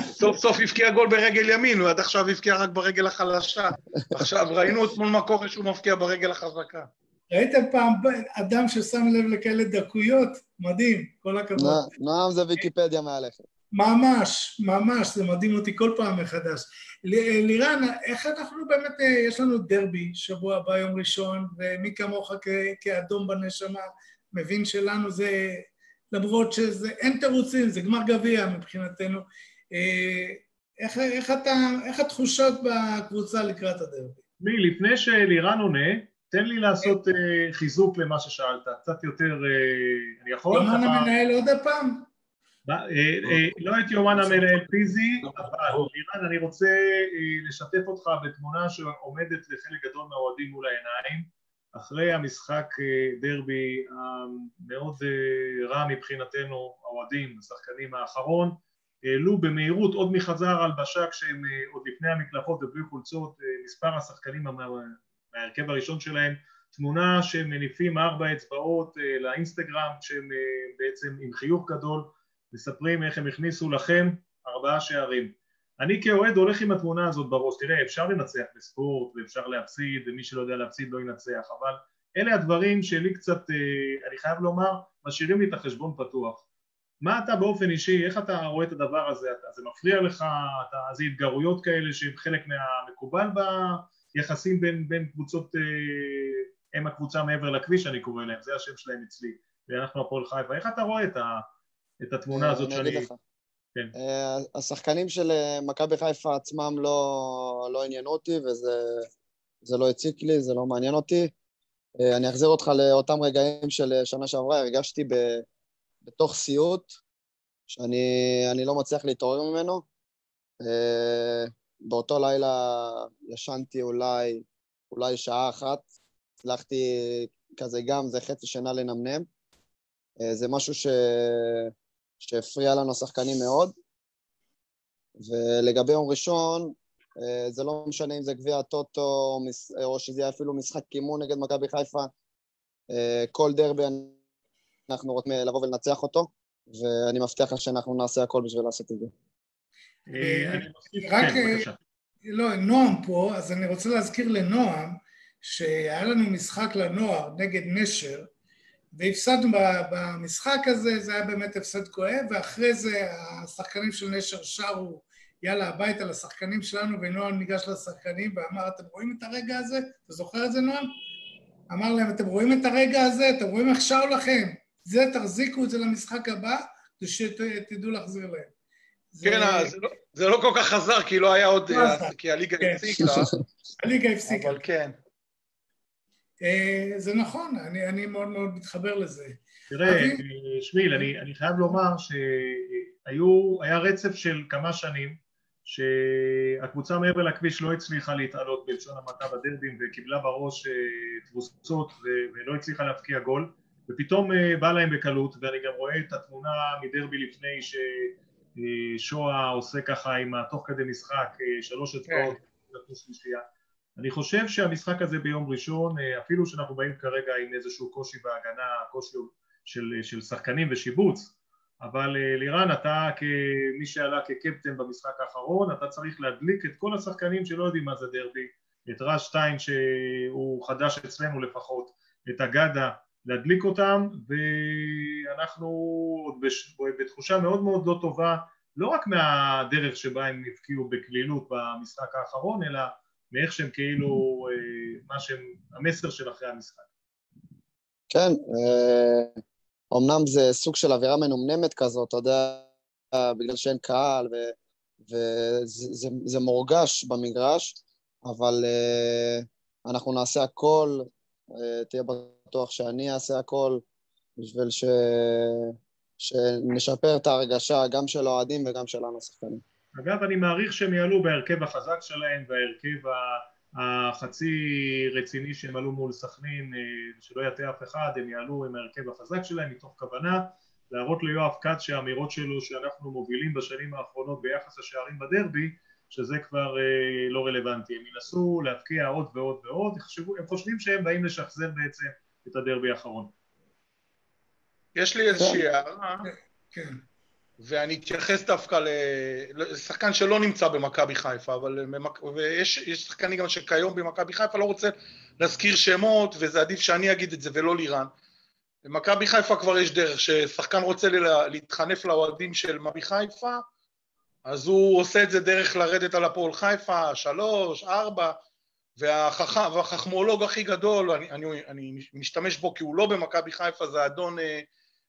Speaker 7: סוף סוף הבקיע גול ברגל ימין, הוא עד עכשיו הבקיע רק ברגל החלשה. עכשיו ראינו אתמול מה קורה שהוא מבקיע ברגל החזקה.
Speaker 2: ראיתם פעם אדם ששם לב לכאלה דקויות? מדהים, כל הכבוד.
Speaker 6: נועם זה ויקיפדיה מעליכם.
Speaker 2: ממש, ממש, זה מדהים אותי כל פעם מחדש. לירן, איך אנחנו באמת, יש לנו דרבי שבוע הבא, יום ראשון, ומי כמוך כאדום בנשמה מבין שלנו זה למרות שאין תירוצים, זה גמר גביע מבחינתנו. אה, איך, איך, אתה, איך התחושות בקבוצה לקראת הדרבי?
Speaker 3: מי, לפני שלירן עונה, תן לי לעשות uh, חיזוק למה ששאלת, קצת יותר, אני יכול?
Speaker 2: יומן המנהל עוד הפעם?
Speaker 3: לא את יומן המנהל פיזי, אבל לירן, אני רוצה לשתף אותך בתמונה שעומדת לחלק גדול מהאוהדים מול העיניים. אחרי המשחק אה, דרבי המאוד אה, רע מבחינתנו, האוהדים, השחקנים האחרון, העלו במהירות עוד מחזר הלבשה כשהם אה, עוד לפני המקלחות ובלי חולצות, מספר השחקנים מההרכב הראשון שלהם, תמונה שהם מניפים ארבע אצבעות לאינסטגרם כשהם בעצם עם חיוך גדול מספרים איך הם הכניסו לכם ארבעה שערים. אני כאוהד הולך עם התמונה הזאת בראש, תראה אפשר לנצח בספורט ואפשר להפסיד ומי שלא יודע להפסיד לא ינצח אבל אלה הדברים שלי קצת, אה, אני חייב לומר, משאירים לי את החשבון פתוח. מה אתה באופן אישי, איך אתה רואה את הדבר הזה, אתה, זה מפריע לך, אתה, זה התגרויות כאלה שהן חלק מהמקובל ביחסים בין, בין קבוצות, אה, הם הקבוצה מעבר לכביש אני קורא להם, זה השם שלהם אצלי. ואנחנו הפועל חיפה, איך אתה רואה את, ה, את התמונה הזאת שאני...
Speaker 6: כן. אה, השחקנים של אה, מכבי חיפה עצמם לא, לא עניינו אותי וזה לא הציק לי, זה לא מעניין אותי. אה, אני אחזיר אותך לאותם רגעים של שנה שעברה, הרגשתי ב, בתוך סיוט שאני לא מצליח להתעורר ממנו. באותו לילה ישנתי אולי, אולי שעה אחת, הצלחתי כזה גם, זה חצי שינה לנמנם. זה משהו ש... שהפריע לנו השחקנים מאוד. ולגבי יום ראשון, אה, זה לא משנה אם זה גביע הטוטו או שזה יהיה אפילו משחק אימון נגד מכבי חיפה, אה, כל דרבי אנחנו רוצים לבוא ולנצח אותו, ואני מבטיח לך שאנחנו נעשה הכל בשביל לעשות את זה.
Speaker 2: אה, רק, כן, לא, נועם פה, אז אני רוצה להזכיר לנועם שהיה לנו משחק לנוער נגד נשר, והפסדנו במשחק הזה, זה היה באמת הפסד כואב, ואחרי זה השחקנים של נשר שרו יאללה הביתה לשחקנים שלנו, ונועם ניגש לשחקנים ואמר, אתם רואים את הרגע הזה? אתה זוכר את זה נועם? אמר להם, אתם רואים את הרגע הזה? אתם רואים איך שרו לכם? זה, תחזיקו את זה למשחק הבא, ושתדעו להחזיר להם.
Speaker 7: כן, זה... זה, לא, זה לא כל כך חזר, כי לא היה עוד, לא כי הליגה כן. הפסיקה.
Speaker 2: הליגה הפסיקה.
Speaker 7: אבל כן.
Speaker 2: אה, זה נכון, אני, אני מאוד מאוד מתחבר לזה.
Speaker 3: תראה, אני... אה, שמיל, אני, אני חייב לומר שהיה רצף של כמה שנים שהקבוצה מעבר לכביש לא הצליחה להתעלות בלשון המעטה בדרבים וקיבלה בראש אה, תבוסות ולא הצליחה להבקיע גול ופתאום בא להם בקלות, ואני גם רואה את התמונה מדרבי לפני ששואה עושה ככה עם תוך כדי משחק שלוש אצבעות, כן. אני חושב שהמשחק הזה ביום ראשון, אפילו שאנחנו באים כרגע עם איזשהו קושי בהגנה, קושי של, של שחקנים ושיבוץ, אבל לירן אתה כמי שעלה כקפטן במשחק האחרון אתה צריך להדליק את כל השחקנים שלא יודעים מה זה דרבי את רז שטיין שהוא חדש אצלנו לפחות את אגדה להדליק אותם ואנחנו עוד בתחושה מאוד מאוד לא טובה לא רק מהדרך שבה הם הבקיעו בקלילות במשחק האחרון אלא מאיך שהם כאילו מה שהם המסר של אחרי המשחק
Speaker 6: כן, אמנם זה סוג של אווירה מנומנמת כזאת, אתה יודע, בגלל שאין קהל, וזה מורגש במגרש, אבל uh, אנחנו נעשה הכל, תהיה בטוח שאני אעשה הכל, בשביל ש... שנשפר את ההרגשה גם של האוהדים וגם שלנו השחקנים.
Speaker 3: אגב, אני מעריך שהם יעלו בהרכב החזק שלהם וההרכב. החצי רציני שהם עלו מול סכנין, אה, שלא יטעה אף אחד, הם יעלו עם ההרכב החזק שלהם מתוך כוונה להראות ליואב כץ שהאמירות שלו שאנחנו מובילים בשנים האחרונות ביחס לשערים בדרבי שזה כבר אה, לא רלוונטי, הם ינסו להבקיע עוד ועוד ועוד, הם חושבים שהם באים לשחזר בעצם את הדרבי האחרון.
Speaker 7: יש לי איזושהי הערה. כן. ואני אתייחס דווקא לשחקן שלא נמצא במכבי חיפה, אבל ויש שחקנים גם שכיום במכבי חיפה, לא רוצה להזכיר שמות, וזה עדיף שאני אגיד את זה ולא לירן. במכבי חיפה כבר יש דרך, ששחקן רוצה להתחנף לאוהדים של מכבי חיפה, אז הוא עושה את זה דרך לרדת על הפועל חיפה, שלוש, ארבע, והחכ... והחכמולוג הכי גדול, אני, אני, אני משתמש בו כי הוא לא במכבי חיפה, זה אדון אה,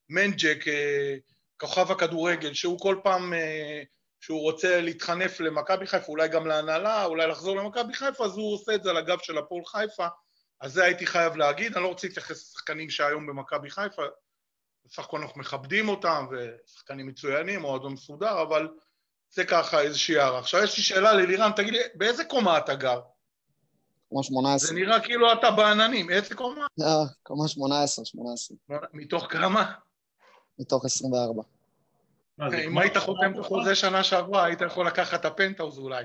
Speaker 7: מנג'ק, אה, כוכב הכדורגל, שהוא כל פעם אה, שהוא רוצה להתחנף למכבי חיפה, אולי גם להנהלה, אולי לחזור למכבי חיפה, אז הוא עושה את זה על הגב של הפועל חיפה, אז זה הייתי חייב להגיד, אני לא רוצה להתייחס לשחקנים שהיום במכבי חיפה, בסך הכל אנחנו מכבדים אותם, ושחקנים מצוינים, מועדון מסודר, אבל זה ככה איזושהי הערה. עכשיו יש לי שאלה ללירן, תגיד לי, באיזה קומה אתה גר?
Speaker 6: קומה 18.
Speaker 7: זה נראה כאילו אתה בעננים, איזה קומה?
Speaker 6: אה, קומה 18, 18.
Speaker 7: מתוך כמה?
Speaker 6: מתוך 24.
Speaker 7: אם היית חותם את החוזה שנה שעברה, היית יכול לקחת את הפנטהאוז אולי.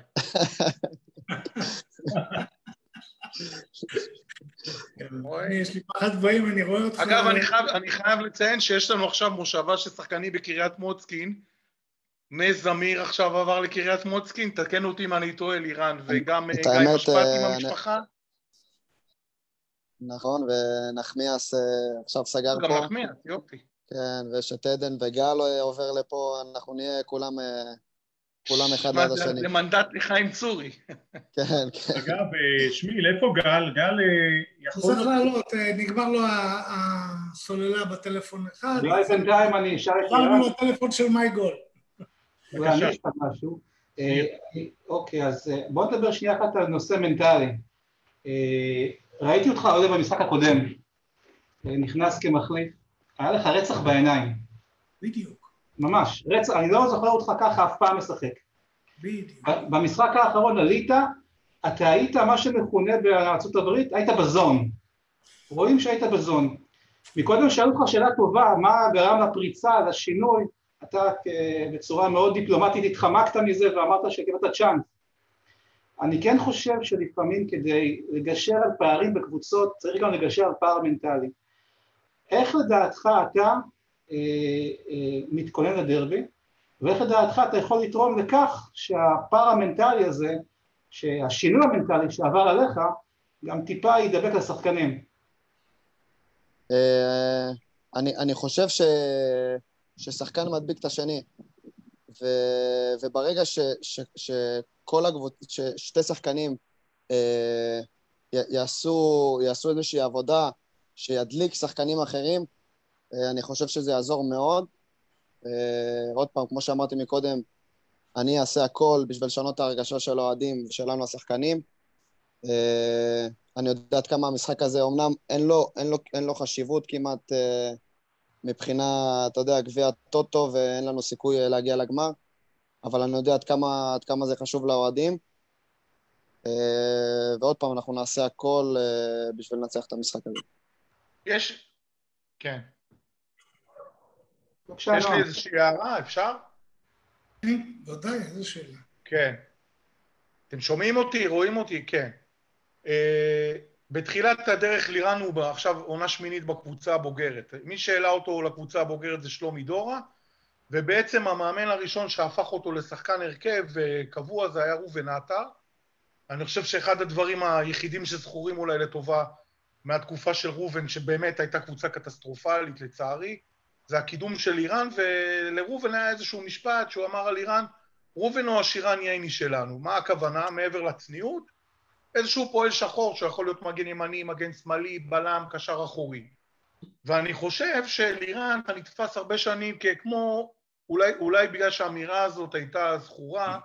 Speaker 2: יש לי פחד גבוהים, אני רואה אותך...
Speaker 7: אגב, אני חייב לציין שיש לנו עכשיו מושבה של שחקנים בקריית מוצקין. נס זמיר עכשיו עבר לקריית מוצקין, תקן אותי אם אני טועה, לירן, וגם גיא משפט עם אה, המשפחה.
Speaker 6: נכון, ונחמיאס אה, עכשיו סגר פה.
Speaker 7: גם נחמיאס, יופי.
Speaker 6: כן, ויש את עדן וגל עובר לפה, אנחנו נהיה כולם, אה, כולם אחד ליד השני.
Speaker 7: זה מנדט לחיים צורי.
Speaker 6: כן, כן.
Speaker 3: אגב, אה, שמיל, איפה גל? גל אה,
Speaker 2: יכול... צריך לעלות, נגמר לו הסוללה בטלפון אחד.
Speaker 4: אולי בינתיים אני אשאל את
Speaker 2: ירן. עברנו לטלפון של מי גול.
Speaker 4: אולי אני אשאל משהו. אוקיי, אז בוא נדבר שנייה אחת על נושא מנטלי. ראיתי אותך עוד במשחק הקודם, נכנס כמחליף. היה לך רצח בעיניים.
Speaker 2: בדיוק.
Speaker 4: ממש, רצח, אני לא זוכר אותך ככה אף פעם משחק.
Speaker 2: בדיוק.
Speaker 4: במשחק האחרון עלית, אתה היית מה שמכונה בארצות הברית, היית בזון. רואים שהיית בזון. מקודם שאלו אותך שאלה טובה, מה גרם לפריצה, לשינוי, אתה בצורה מאוד דיפלומטית התחמקת מזה ואמרת שקיבלת צ'אנס. אני כן חושב שלפעמים כדי לגשר על פערים בקבוצות צריך גם לגשר על פער מנטלי. איך לדעתך אתה אה, אה, מתכונן לדרבי, ואיך לדעתך אתה יכול לתרום לכך שהפער המנטלי הזה, שהשינוי המנטלי שעבר עליך, גם טיפה ידבק לשחקנים.
Speaker 6: אה, אני, אני חושב ש, ששחקן מדביק את השני, ו, וברגע ש, ש, שכל הקבוצ... ששתי שחקנים אה, יעשו, יעשו איזושהי עבודה שידליק שחקנים אחרים, אה, אני חושב שזה יעזור מאוד. אה, עוד פעם, כמו שאמרתי מקודם, אני אעשה הכל בשביל לשנות את ההרגשה של האוהדים ושלנו השחקנים. אה, אני יודע עד כמה המשחק הזה, אמנם אין לו, אין לו, אין לו חשיבות כמעט מבחינה, אתה יודע, גביע טוטו ואין לנו סיכוי להגיע לגמר, אבל אני יודע עד כמה, עד כמה זה חשוב לאוהדים. ועוד פעם, אנחנו נעשה הכל בשביל לנצח את המשחק הזה.
Speaker 7: יש, כן.
Speaker 4: בבקשה,
Speaker 7: יש לי. איזושהי הערה, אפשר?
Speaker 2: כן, ודאי, איזו שאלה.
Speaker 7: כן. אתם שומעים אותי? רואים אותי? כן. אה, בתחילת הדרך לירן הוא עכשיו עונה שמינית בקבוצה הבוגרת. מי שהעלה אותו לקבוצה הבוגרת זה שלומי דורה, ובעצם המאמן הראשון שהפך אותו לשחקן הרכב אה, קבוע זה היה ראובן עטר. אני חושב שאחד הדברים היחידים שזכורים אולי לטובה מהתקופה של ראובן, שבאמת הייתה קבוצה קטסטרופלית לצערי, זה הקידום של איראן, ולראובן היה איזשהו משפט שהוא אמר על איראן, ראובן הוא השירן ייני שלנו. מה הכוונה? מעבר לצניעות? איזשהו פועל שחור שיכול להיות מגן ימני, מגן שמאלי, בלם, קשר אחורי. ואני חושב שלירן נתפס הרבה שנים ככמו, אולי, אולי בגלל שהאמירה הזאת הייתה זכורה,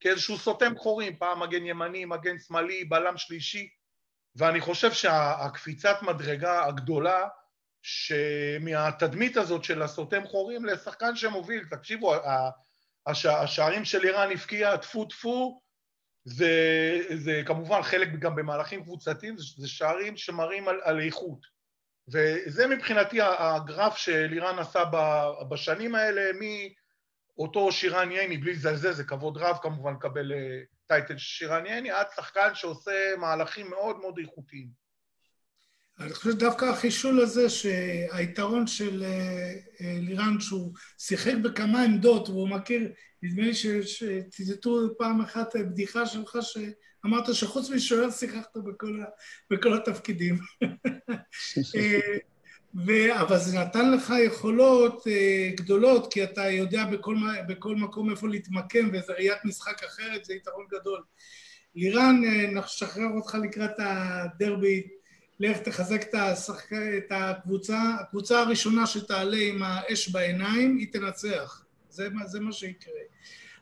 Speaker 7: כאיזשהו סותם חורים, פעם מגן ימני, מגן שמאלי, בלם שלישי, ואני חושב שהקפיצת מדרגה הגדולה שמהתדמית הזאת של הסותם חורים לשחקן שמוביל, תקשיבו, הש, השערים של איראן הבקיע טפו טפו, זה, זה כמובן חלק גם במהלכים קבוצתיים, זה, זה שערים שמראים על, על איכות. וזה מבחינתי הגרף שלירן עשה בשנים האלה, מאותו שירן ייני, בלי לזלזל, זה כבוד רב כמובן לקבל טייטל שירן ייני, עד שחקן שעושה מהלכים מאוד מאוד איכותיים.
Speaker 2: אני חושב שדווקא החישול הזה, שהיתרון של לירן, שהוא שיחק בכמה עמדות, והוא מכיר, נדמה לי שציטטו פעם אחת בדיחה שלך, שאמרת שחוץ משוער שיחקת בכל, בכל התפקידים. ו... אבל זה נתן לך יכולות גדולות, כי אתה יודע בכל, בכל מקום איפה להתמקם, וזו ראיית משחק אחרת, זה יתרון גדול. לירן, נשחרר אותך לקראת הדרבי. לך תחזק את, השחק... את הקבוצה, הקבוצה הראשונה שתעלה עם האש בעיניים, היא תנצח. זה, זה מה שיקרה.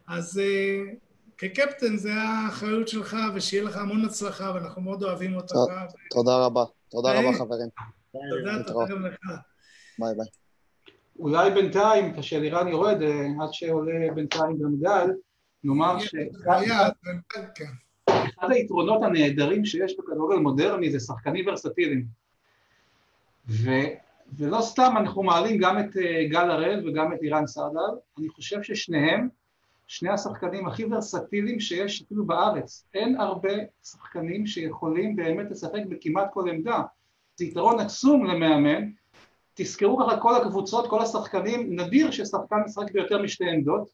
Speaker 2: אז uh, כקפטן זה האחריות שלך, ושיהיה לך המון הצלחה, ואנחנו מאוד אוהבים אותך.
Speaker 6: תודה רבה. תודה רבה, חברים.
Speaker 2: תודה, תודה גם לך.
Speaker 6: ביי ביי.
Speaker 4: אולי בינתיים, כאשר איראן יורד, עד שעולה בינתיים גם גל, נאמר ש...
Speaker 2: כן.
Speaker 4: אחד היתרונות הנהדרים שיש בכדורגל מודרני זה שחקנים ורסטיליים. ו, ולא סתם אנחנו מעלים גם את גל הראל וגם את אירן סעדל, אני חושב ששניהם, שני השחקנים הכי ורסטיליים שיש אפילו בארץ. אין הרבה שחקנים שיכולים באמת לשחק בכמעט כל עמדה. זה יתרון עצום למאמן. תזכרו ככה כל הקבוצות, כל השחקנים, נדיר ששחקן משחק ביותר משתי עמדות,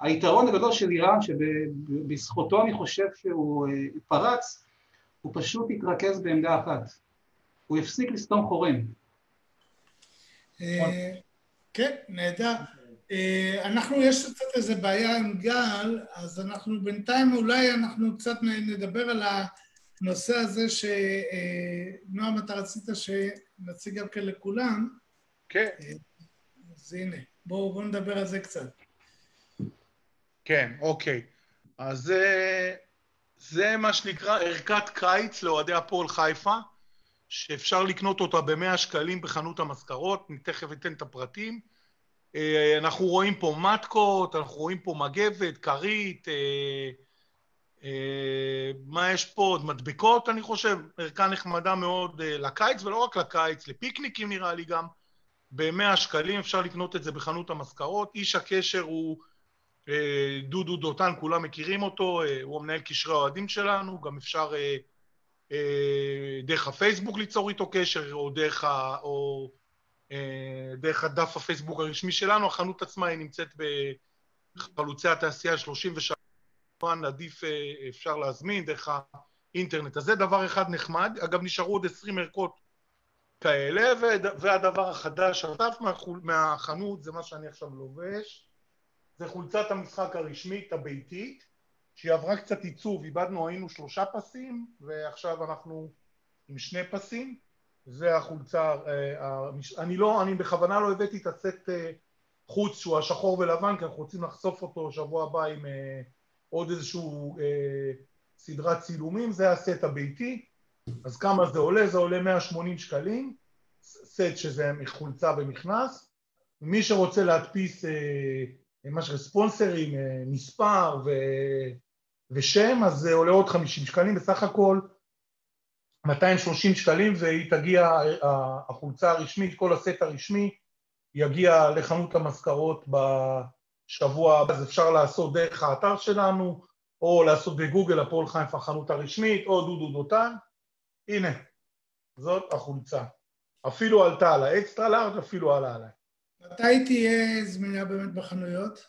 Speaker 4: היתרון הגדול של איראן, שבזכותו אני חושב שהוא פרץ, הוא פשוט התרכז בעמדה אחת. הוא הפסיק לסתום חורים.
Speaker 2: כן, נהדר. אנחנו, יש קצת איזה בעיה עם גל, אז אנחנו בינתיים אולי אנחנו קצת נדבר על הנושא הזה שנועם, אתה רצית שנציג גם כן לכולם.
Speaker 7: כן.
Speaker 2: אז הנה, בואו בוא נדבר על זה קצת.
Speaker 7: כן, אוקיי. אז זה, זה מה שנקרא ערכת קיץ לאוהדי הפועל חיפה, שאפשר לקנות אותה ב-100 שקלים בחנות המזכרות, אני תכף אתן את הפרטים. אנחנו רואים פה מתקות, אנחנו רואים פה מגבת, כרית, מה יש פה? עוד מדבקות, אני חושב, ערכה נחמדה מאוד לקיץ, ולא רק לקיץ, לפיקניקים נראה לי גם. ב-100 שקלים אפשר לקנות את זה בחנות המזכרות. איש הקשר הוא... דודו דותן, כולם מכירים אותו, הוא המנהל קשרי האוהדים שלנו, גם אפשר דרך הפייסבוק ליצור איתו קשר, או דרך, ה, או דרך הדף הפייסבוק הרשמי שלנו, החנות עצמה היא נמצאת בחלוצי התעשייה 33, עדיף אפשר להזמין דרך האינטרנט. אז זה דבר אחד נחמד, אגב נשארו עוד 20 ערכות כאלה, והדבר החדש, הרטף מהחנות, זה מה שאני עכשיו לובש. זה חולצת המשחק הרשמית הביתית, שהיא עברה קצת עיצוב, איבדנו, היינו שלושה פסים, ועכשיו אנחנו עם שני פסים, זה החולצה, אני לא, אני בכוונה לא הבאתי את הסט חוץ שהוא השחור ולבן, כי אנחנו רוצים לחשוף אותו שבוע הבא עם עוד איזשהו סדרת צילומים, זה הסט הביתי, אז כמה זה עולה? זה עולה 180 שקלים, סט שזה חולצה ומכנס, מי שרוצה להדפיס מה שספונסרים, מספר ו... ושם, אז זה עולה עוד 50 שקלים, בסך הכל 230 שקלים והיא תגיע, החולצה הרשמית, כל הסט הרשמי, יגיע לחנות המזכרות בשבוע הבא, אז אפשר לעשות דרך האתר שלנו, או לעשות בגוגל הפועל חיפה החנות הרשמית, או דודו דותן. הנה, זאת החולצה. אפילו עלתה על ה extra large, אפילו עלה עליי.
Speaker 2: מתי תהיה זמינה באמת בחנויות?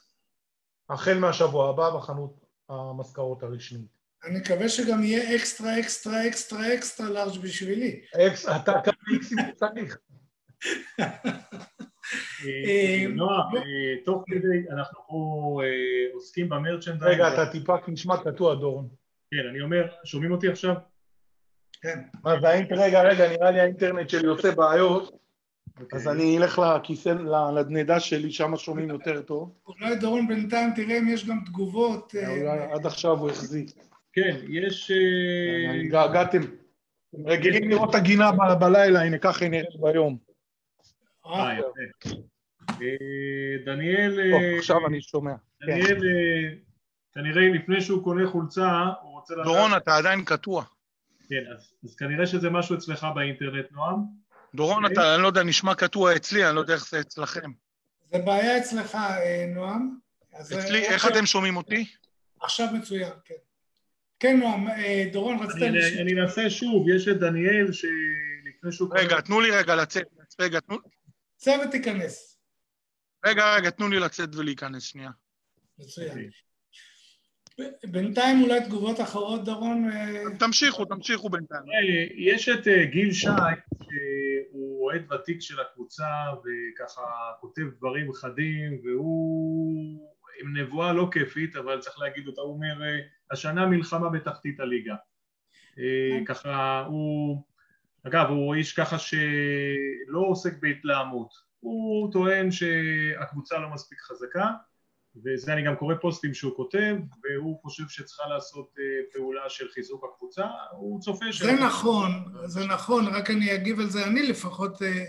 Speaker 7: החל מהשבוע הבא בחנות המזכרות הרשמית.
Speaker 2: אני מקווה שגם יהיה extra, extra, extra, extra large בשבילי.
Speaker 7: אקס, אתה כמה איקסים צריך.
Speaker 2: אה,
Speaker 3: נועה, אה, תוך כדי, אנחנו פה אה, עוסקים במרצ'נדייז.
Speaker 7: רגע, אתה טיפה נשמע קטוע, דורון.
Speaker 3: כן, אני אומר, שומעים אותי עכשיו?
Speaker 2: כן.
Speaker 7: מה זה האינטרנט? רגע, רגע, נראה לי האינטרנט שלי עושה בעיות, אז אני אלך לכיסא, לנדנדה שלי, שם שומעים יותר טוב.
Speaker 2: אולי דורון בינתיים תראה אם יש גם תגובות. אה,
Speaker 7: אולי עד עכשיו הוא החזיק.
Speaker 3: כן, יש... אה,
Speaker 7: התגעגעתם. רגילים לראות את הגינה בלילה, הנה ככה היא נראית ביום.
Speaker 3: אה, יפה. אה, דניאל... אה,
Speaker 7: עכשיו אני שומע.
Speaker 3: דניאל, אה, כנראה לפני שהוא קונה חולצה, הוא רוצה לדעת...
Speaker 7: דורון, אתה עדיין קטוע.
Speaker 3: כן, אז, אז כנראה שזה משהו אצלך באינטרנט, נועם.
Speaker 7: דורון, אתה, אני לא יודע, נשמע קטוע אצלי, אני לא יודע איך זה אצלכם.
Speaker 2: זה בעיה אצלך, אה, נועם. אה,
Speaker 7: אצלי, איך אתם שומעים אותי?
Speaker 2: עכשיו מצוין, כן. כן, נועם, אה, דורון רצית...
Speaker 3: אני,
Speaker 2: לשאול.
Speaker 3: אני אנסה שוב, יש את דניאל שלפני שהוא...
Speaker 7: רגע, תנו לי רגע לצאת. רגע, תנו,
Speaker 2: צא ותיכנס.
Speaker 7: רגע, רגע, תנו לי לצאת ולהיכנס שנייה.
Speaker 2: מצוין. ב- בינתיים אולי תגובות אחרות, דורון? אה,
Speaker 7: תמשיכו, תמשיכו בינתיים.
Speaker 3: יש את אה, גיל שי, שהוא אוהד ותיק של הקבוצה וככה כותב דברים חדים והוא עם נבואה לא כיפית, אבל צריך להגיד אותה, הוא אומר, אה, השנה מלחמה בתחתית הליגה. אה, ככה הוא, אגב, הוא איש ככה שלא עוסק בהתלהמות, הוא טוען שהקבוצה לא מספיק חזקה וזה אני גם קורא פוסטים שהוא כותב, והוא חושב שצריכה לעשות אה, פעולה של חיזוק הקבוצה, הוא צופה ש...
Speaker 2: זה נכון, זה נכון, רק אני אגיב על זה, אני לפחות, אה,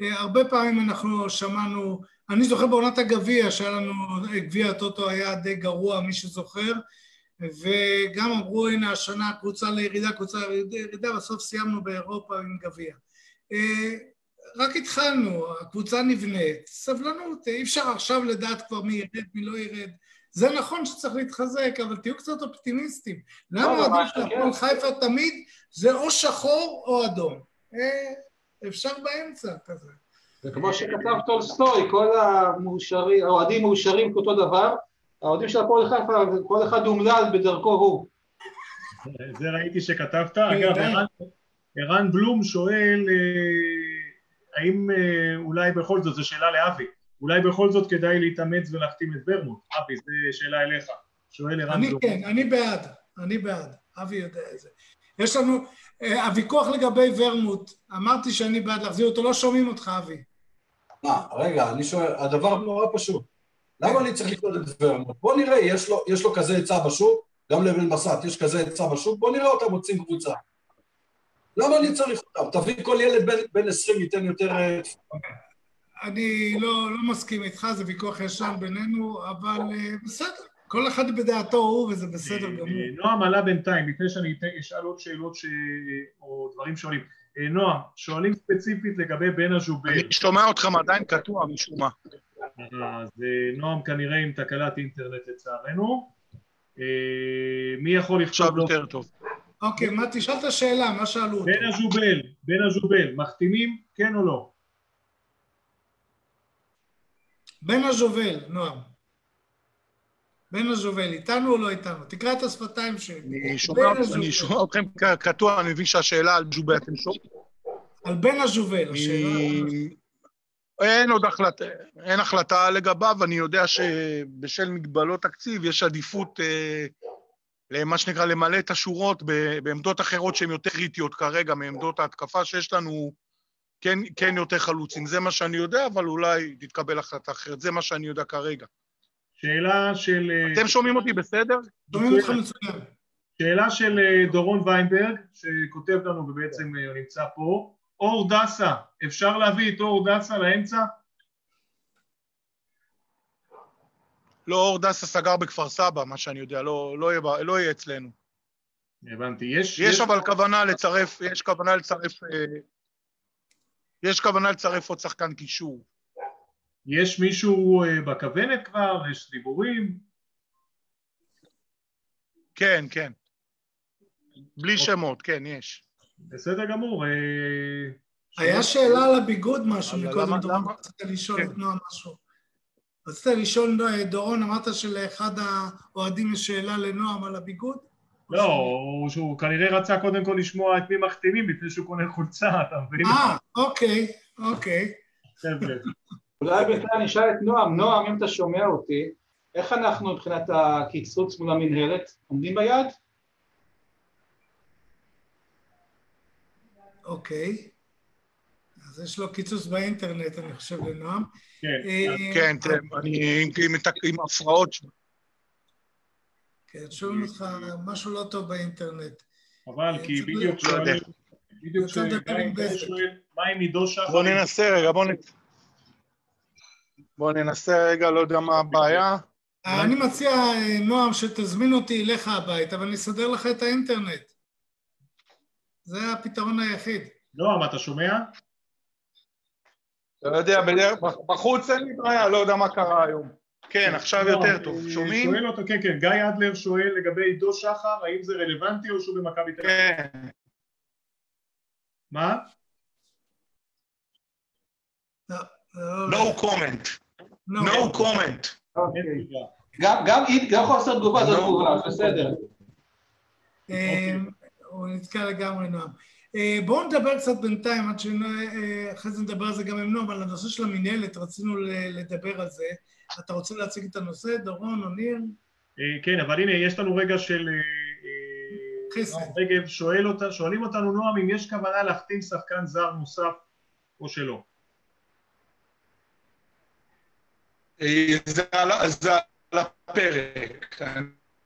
Speaker 2: אה, הרבה פעמים אנחנו שמענו, אני זוכר בעונת הגביע, שהיה לנו, גביע הטוטו היה די גרוע, מי שזוכר, וגם אמרו, הנה השנה קבוצה לירידה, קבוצה לירידה, בסוף סיימנו באירופה עם גביע. אה, רק התחלנו, הקבוצה נבנית, סבלנות, אי אפשר עכשיו לדעת כבר מי ירד, מי לא ירד. זה נכון שצריך להתחזק, אבל תהיו קצת אופטימיסטים. למה האוהדים
Speaker 4: מה,
Speaker 2: של
Speaker 4: כן.
Speaker 2: חיפה תמיד זה או שחור או אדום? אה, אפשר באמצע כזה.
Speaker 4: זה כמו שכתב טולסטוי, כל המאושרים, האוהדים מאושרים כאותו דבר, האוהדים של הפועל חיפה, כל אחד אומלל בדרכו הוא.
Speaker 3: זה ראיתי שכתבת. אגב,
Speaker 2: די.
Speaker 3: ערן- בלום שואל, אה, האם אה, אולי בכל זאת, זו שאלה לאבי, אולי בכל זאת כדאי להתאמץ ולהחתים את ברמוט? אבי, זו שאלה אליך. שואל ערן
Speaker 2: אני
Speaker 3: בלום.
Speaker 2: כן, אני בעד, אני בעד, אבי יודע את זה. יש לנו, אה, הוויכוח לגבי ורמוט, אמרתי שאני בעד להחזיר אותו, לא שומעים אותך, אבי.
Speaker 5: מה, רגע, אני שואל, הדבר נורא פשוט. למה אני צריך לקנות את ורמוט? בוא נראה, יש לו, יש לו כזה היצע בשוק, גם לבן בסט יש כזה היצע בשוק, בוא נראה אותם מוצאים קבוצה. למה אני צריך אותם? תביא כל ילד בן, בן 20 ייתן יותר... אה,
Speaker 2: אני לא, לא מסכים איתך, זה ויכוח ישן בינינו, אבל אה, בסדר, כל אחד בדעתו הוא, וזה בסדר
Speaker 3: אה,
Speaker 2: גמור.
Speaker 3: נועם עלה בינתיים, לפני שאני אשאל עוד שאלות ש... או דברים שואלים. אה, נועם, שואלים ספציפית לגבי בן הז'ובל.
Speaker 7: אני שומע אתכם עדיין קטוע משום מה.
Speaker 3: אז אה, נועם כנראה עם תקלת אינטרנט לצערנו. אה, מי יכול
Speaker 7: עכשיו
Speaker 3: לכתוב לו?
Speaker 7: יותר טוב.
Speaker 2: אוקיי, מה, תשאל את השאלה, מה שאלו אותו?
Speaker 3: בן הז'ובל, בן הז'ובל, מחתימים, כן או לא?
Speaker 2: בן הז'ובל, נועם. בן הז'ובל, איתנו או לא איתנו? תקרא את השפתיים שלי.
Speaker 7: אני שומע- אתכם קטוע, אני מבין שהשאלה על ג'ובה אתם שומעים.
Speaker 2: על בן הז'ובל, השאלה.
Speaker 7: אין עוד החלטה, אין החלטה לגביו, אני יודע שבשל מגבלות תקציב יש עדיפות אה, למה שנקרא למלא את השורות בעמדות אחרות שהן יותר קריטיות כרגע, מעמדות ההתקפה שיש לנו, כן, כן יותר חלוצים. זה מה שאני יודע, אבל אולי תתקבל החלטה אחרת. זה מה שאני יודע כרגע.
Speaker 3: שאלה של... אה,
Speaker 7: אתם שומעים אותי בסדר?
Speaker 2: שומעים אותך מצוין.
Speaker 3: שאלה של אה, דורון ויינברג, שכותב לנו ובעצם אה, נמצא פה. אור דסה, אפשר להביא את אור דסה לאמצע?
Speaker 7: לא, אור דסה סגר בכפר סבא, מה שאני יודע, לא, לא, יהיה, לא יהיה אצלנו.
Speaker 3: הבנתי. יש...
Speaker 7: יש אבל כוונה לצרף, יש כוונה לצרף, אה, יש כוונה לצרף עוד שחקן קישור.
Speaker 3: יש מישהו אה, בכוונת כבר? יש דיבורים?
Speaker 7: כן, כן. בלי שמות, כן, יש.
Speaker 3: בסדר גמור. אה,
Speaker 2: היה שאלה על הביגוד משהו מקודם, דורון, רצית לשאול
Speaker 7: כן.
Speaker 2: את נועה משהו. רצית לשאול, אה, דורון, אמרת שלאחד האוהדים יש שאלה לנועם על הביגוד?
Speaker 3: לא, הוא- שהוא כנראה רצה קודם כל לשמוע את מי מחתימים לפני שהוא קונה חולצה, אתה מבין?
Speaker 2: אה, אוקיי, אוקיי.
Speaker 3: חבר'ה.
Speaker 4: אולי בכלל נשאל את נועם, נועם, אם אתה שומע אותי, איך אנחנו מבחינת הקיצוץ מול המנהלת? עומדים ביעד?
Speaker 2: אוקיי. אז יש לו קיצוץ באינטרנט, אני חושב, לנועם.
Speaker 3: כן.
Speaker 2: אה,
Speaker 7: כן, אני עם- הפרעות שלי.
Speaker 2: כן, שומעים אותך משהו לא טוב באינטרנט.
Speaker 3: אבל כי
Speaker 2: צריך
Speaker 3: בדיוק
Speaker 7: לא יודע.
Speaker 3: שואלים, בדיוק. שואל, מה עם עידו שחר?
Speaker 7: בוא ננסה רגע, בוא נ... בוא ננסה רגע, לא יודע מה הבעיה.
Speaker 2: אני מציע, אה, נועם, שתזמין אותי אליך הביתה ואני אסדר לך את האינטרנט. זה הפתרון היחיד.
Speaker 3: נועם, אתה שומע?
Speaker 7: אתה יודע, בדרך- בחוץ אין לי בעיה, לא יודע מה קרה היום. כן, עכשיו
Speaker 3: נועם,
Speaker 7: יותר טוב.
Speaker 3: אה,
Speaker 7: שומעים?
Speaker 3: שואל אותו, כן, כן, גיא אדלר שואל לגבי עידו שחר, האם זה רלוונטי או שהוא במכבי תל אביב?
Speaker 7: כן.
Speaker 3: מה?
Speaker 2: לא,
Speaker 7: No comment.
Speaker 2: לא.
Speaker 7: No comment.
Speaker 3: אין
Speaker 4: אוקיי.
Speaker 3: תגובה.
Speaker 4: גם, גם אם גם יכול לעשות תגובה, זו
Speaker 7: לא.
Speaker 4: תגובה, בסדר.
Speaker 2: אה, הוא נתקע לגמרי, נועם. אה, בואו נדבר קצת בינתיים, עד שאחרי זה נדבר על זה גם עם נועם, על הנושא של המינהלת, רצינו לדבר על זה. אתה רוצה להציג את הנושא, דורון או ניר?
Speaker 3: אה, כן, אבל הנה, יש לנו רגע של... אה, אה,
Speaker 2: חסד.
Speaker 3: רגב שואל אותה, שואלים אותנו, נועם, אם יש כוונה להחתים שחקן זר נוסף או שלא.
Speaker 7: אה, זה על, זה על הפרק.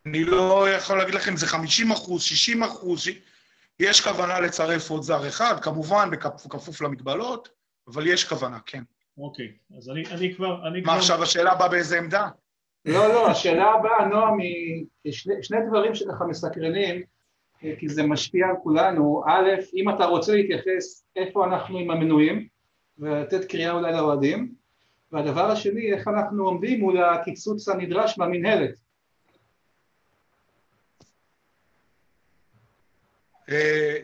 Speaker 7: אני לא יכול להגיד לכם, זה 50 אחוז, 60 אחוז, יש כוונה לצרף עוד זר אחד, כמובן, בכפוף למגבלות, אבל יש כוונה, כן.
Speaker 3: אוקיי, אז אני, אני כבר... אני
Speaker 7: מה
Speaker 3: כבר...
Speaker 7: עכשיו, השאלה הבאה באיזה עמדה?
Speaker 4: לא, לא, השאלה הבאה, נועם, היא שני, שני דברים שככה מסקרנים, אה, כי זה משפיע על כולנו. א', אם אתה רוצה להתייחס איפה אנחנו עם המנויים, ולתת קריאה אולי לאוהדים, והדבר השני, איך אנחנו עומדים מול הקיצוץ הנדרש מהמינהלת.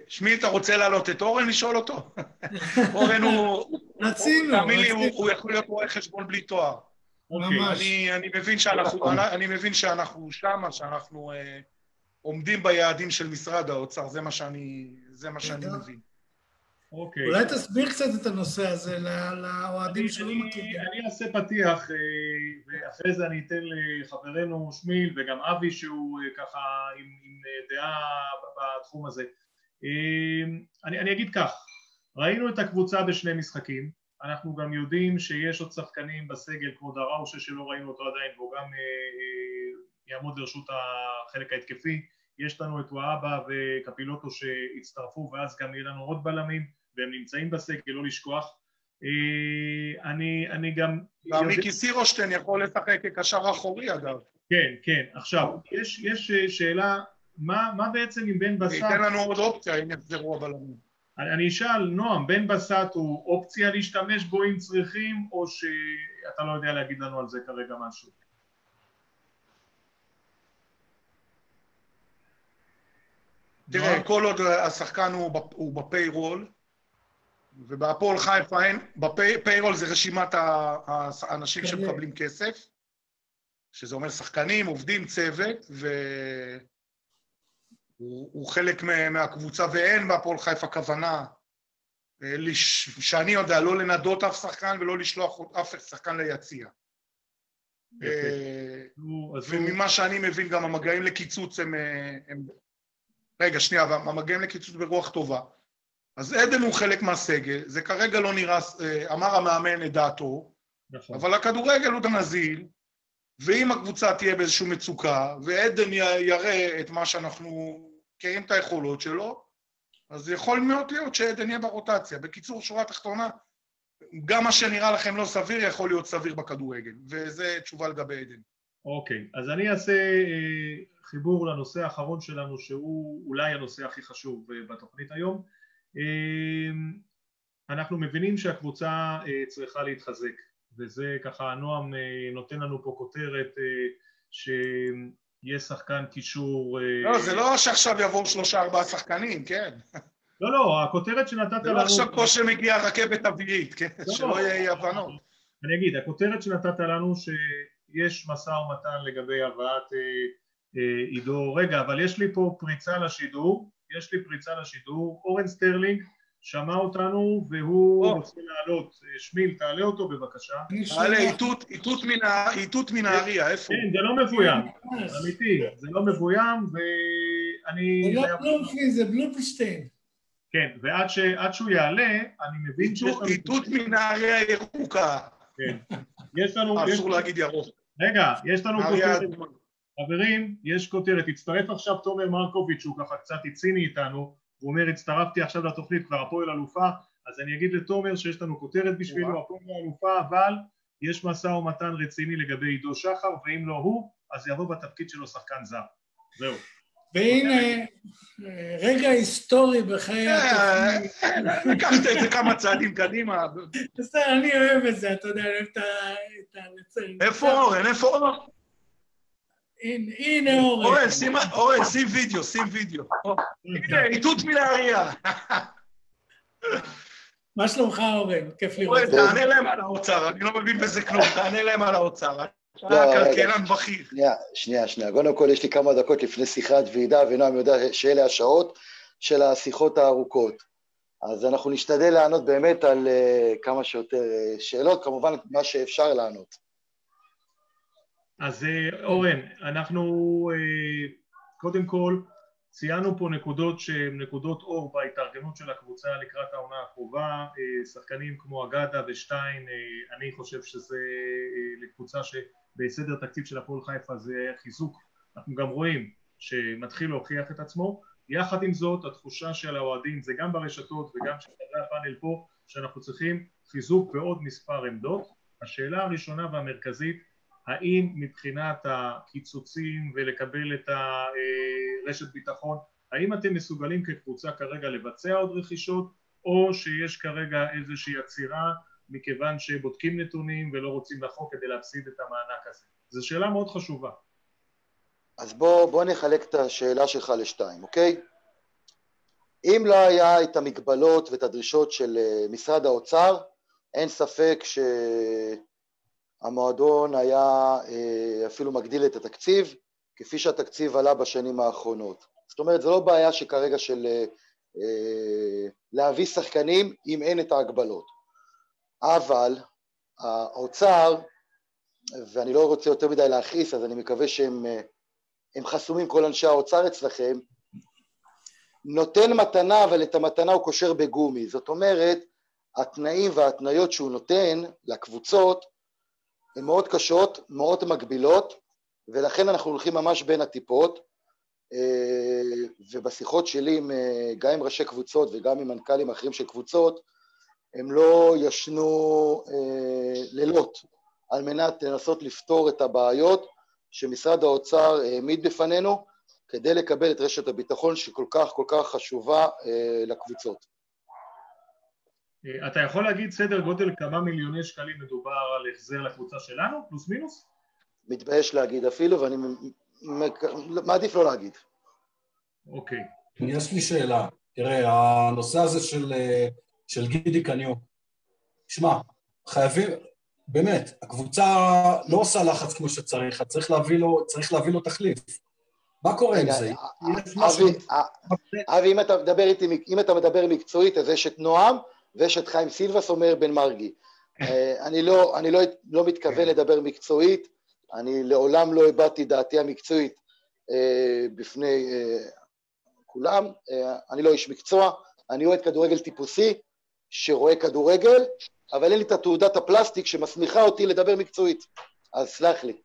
Speaker 7: שמי, אתה רוצה להעלות את אורן לשאול אותו? אורן הוא...
Speaker 2: רצינו,
Speaker 7: תאמין לי, הוא- יכול להיות רואה חשבון בלי תואר.
Speaker 2: ממש.
Speaker 7: אני, אני מבין שאנחנו, אני, אני מבין שאנחנו שמה, שאנחנו אה, עומדים ביעדים של משרד האוצר, זה מה שאני, זה מה שאני
Speaker 2: בסדר.
Speaker 7: מבין.
Speaker 3: אוקיי.
Speaker 2: אולי תסביר קצת את הנושא הזה לאוהדים שלא מכירים.
Speaker 3: אני אעשה פתיח, אה, ואחרי זה אני אתן לחברנו שמיל וגם אבי שהוא אה, ככה עם, עם אה, דעה בתחום הזה. אני, אני אגיד כך, ראינו את הקבוצה בשני משחקים, אנחנו גם יודעים שיש עוד שחקנים בסגל כמו דראושה שלא ראינו אותו עדיין והוא גם יעמוד לרשות החלק ההתקפי, יש לנו את וואבה וקפילוטו שהצטרפו ואז גם יהיה לנו עוד בלמים והם נמצאים בסגל, לא לשכוח. אה, אני, אני גם...
Speaker 7: גם
Speaker 3: יודע-
Speaker 7: מיקי סירושטיין יכול לשחק כקשר אחורי, אגב.
Speaker 3: כן, כן. עכשיו, יש, יש אה, שאלה, מה, מה בעצם עם בן בסט?
Speaker 7: ייתן לנו עוד אופציה אם יחזרו הבלמים.
Speaker 3: אני, אשאל, נועם, בן בסט הוא אופציה להשתמש בו אם צריכים, או שאתה לא יודע להגיד לנו על זה כרגע משהו?
Speaker 7: תראה? כל עוד השחקן הוא בפיירול, ובהפועל חיפה אין, בפיירול זה רשימת האנשים
Speaker 2: כן.
Speaker 7: שמקבלים כסף, שזה אומר שחקנים, עובדים, צוות, והוא הוא חלק מה- מהקבוצה, ואין בהפועל חיפה כוונה, אה, שאני יודע, לא לנדות אף שחקן ולא לשלוח אף שחקן ליציע. אה, וממה שאני מבין, גם המגעים לקיצוץ הם... אה. רגע, שנייה, והמגעים לקיצוץ ברוח טובה. אז עדן הוא חלק מהסגל, זה כרגע לא נראה, אה, אמר המאמן את דעתו,
Speaker 3: נכון.
Speaker 7: אבל הכדורגל הוא נזיל, ואם הקבוצה תהיה באיזושהי מצוקה, ועדן יראה את מה שאנחנו מכירים את היכולות שלו, אז יכול מאוד להיות שעדן יהיה ברוטציה. בקיצור, שורה תחתונה, גם מה שנראה לכם לא סביר יכול להיות סביר בכדורגל, וזו תשובה לגבי עדן.
Speaker 3: אוקיי, אז אני אעשה אה, חיבור לנושא האחרון שלנו שהוא אולי הנושא הכי חשוב אה, בתוכנית היום. אה, אנחנו מבינים שהקבוצה אה, צריכה להתחזק וזה ככה נועם אה, נותן לנו פה כותרת אה, שיהיה שחקן קישור...
Speaker 7: לא, זה לא שעכשיו יבואו שלושה ארבעה שחקנים, כן?
Speaker 3: לא, לא, הכותרת שנתת
Speaker 7: זה
Speaker 3: לנו...
Speaker 7: לא עכשיו פה שמגיעה רכבת אווירית, כן?
Speaker 3: לא,
Speaker 7: שלא
Speaker 3: לא.
Speaker 7: יהיה אי הבנות.
Speaker 3: אני אגיד, הכותרת שנתת לנו שיש משא ומתן לגבי הבאת עידו, רגע, אבל יש לי פה פריצה לשידור, יש לי פריצה לשידור, אורן סטרלינג שמע אותנו והוא. רוצה לעלות, אה, שמיל תעלה אותו בבקשה,
Speaker 7: תעלה. איתות- מנהריה, איפה הוא?
Speaker 3: כן זה לא מבוים. אמיתי, זה לא מבוים ואני
Speaker 2: זה לא בלומפילד, זה בלומפילשטיין.
Speaker 3: כן, ועד שהוא יעלה אני מבין לנו,
Speaker 7: איתות מנהריה ירוקה.
Speaker 3: כן, יש לנו, יש-
Speaker 7: אסור להגיד ירוק.
Speaker 3: רגע, יש לנו
Speaker 7: נהריה
Speaker 3: כותרת
Speaker 7: אדומה.
Speaker 3: חברים, יש כותרת, הצטרף עכשיו תומר מרקוביץ' שהוא ככה קצת הציני איתנו, הוא אומר הצטרפתי עכשיו לתוכנית כבר הפועל אלופה, אז אני אגיד לתומר שיש לנו כותרת בשבילו, הפועל אלופה, אבל יש משא ומתן רציני לגבי עידו שחר, ואם לא הוא, אז יבוא בתפקיד שלו שחקן זר. זהו.
Speaker 2: והנה, אה, רגע היסטורי בחיי התוכנית.
Speaker 7: אה, לקחת את זה כמה צעדים קדימה.
Speaker 2: בסדר, אני אוהב את זה, אתה יודע, אני אוהב. את ה-
Speaker 7: איפה אורן? איפה אורן?
Speaker 2: הנה, הנה אורן.
Speaker 7: אורן, שים- אורן, שים וידאו, שים וידאו. הנה, איתות מנהריה.
Speaker 2: מה שלומך אורן? כיף לראות
Speaker 7: אורן. תענה להם על האוצר, אני לא מבין בזה כלום, תענה להם על האוצר.
Speaker 8: לא, רגע.
Speaker 7: כלכלן בכיר.
Speaker 8: שנייה, שנייה, שנייה. קודם כל, יש לי כמה דקות לפני שיחת ועידה, ונועם יודע שאלה השעות של השיחות הארוכות. אז אנחנו נשתדל לענות באמת על uh, כמה שיותר uh, שאלות, כמובן מה שאפשר לענות.
Speaker 3: אז אה, אורן, אנחנו אה, קודם כל ציינו פה נקודות שהן נקודות אור בהתארגנות של הקבוצה לקראת העונה הקרובה, אה, שחקנים כמו אגדה ושטיין, אני חושב שזה לקבוצה שבסדר תקציב של הפועל חיפה זה חיזוק, אנחנו גם רואים שמתחיל להוכיח את עצמו, יחד עם זאת התחושה של האוהדים זה גם ברשתות וגם של חברי הפאנל פה שאנחנו צריכים חיזוק בעוד מספר עמדות, השאלה הראשונה והמרכזית האם מבחינת הקיצוצים ולקבל את הרשת ביטחון, האם אתם מסוגלים כקבוצה כרגע לבצע עוד רכישות או שיש כרגע איזושהי עצירה מכיוון שבודקים נתונים ולא רוצים לחוק כדי להפסיד את המענק הזה? זו שאלה מאוד חשובה.
Speaker 8: אז בוא, בוא נחלק את השאלה שלך לשתיים, אוקיי? אם לא היה את המגבלות ואת הדרישות של אה, משרד האוצר, אין ספק שהמועדון היה אה, אפילו מגדיל את התקציב, כפי שהתקציב עלה בשנים האחרונות. זאת אומרת, זו לא בעיה שכרגע של אה, אה, להביא שחקנים אם אין את ההגבלות. אבל האוצר, ואני לא רוצה יותר מדי להכעיס, אז אני מקווה שהם הם חסומים כל אנשי האוצר אצלכם, נותן מתנה, אבל את המתנה הוא קושר בגומי. זאת אומרת, התנאים וההתניות שהוא נותן לקבוצות הן מאוד קשות, מאוד מגבילות, ולכן אנחנו הולכים ממש בין הטיפות. אה, ובשיחות שלי עם, אה, גם עם ראשי קבוצות וגם עם מנכ"לים אחרים של קבוצות, הם לא ישנו אה, לילות על מנת לנסות לפתור את הבעיות שמשרד האוצר העמיד בפנינו כדי לקבל את רשת הביטחון שכל כך כל כך חשובה לקבוצות.
Speaker 3: אה, אתה יכול להגיד סדר גודל כמה מיליוני שקלים מדובר על החזר לקבוצה שלנו, פלוס מינוס?
Speaker 8: מתבייש להגיד אפילו, ואני מעדיף לא להגיד.
Speaker 3: אוקיי.
Speaker 5: יש לי שאלה. תראה, הנושא הזה של, אה, של גידי קניו, שמע, חייבים, באמת, הקבוצה לא עושה לחץ כמו שצריך, אז צריך להביא לו, צריך להביא לו תחליף. מה קורה עם זה?
Speaker 8: אה, אבי, אם אתה מדבר איתי, אם אתה מדבר מקצועית, אז יש את נועם ויש את חיים סילבס, אומר בן מרגי. אה, אני לא, אני לא, לא מתכוון לדבר מקצועית, אני לעולם לא הבעתי דעתי המקצועית אה, בפני אה, כולם, אה, אני לא איש מקצוע, אני אוהד כדורגל טיפוסי שרואה כדורגל, אבל אין לי את התעודת הפלסטיק שמסמיכה אותי לדבר מקצועית, אז סלח לי.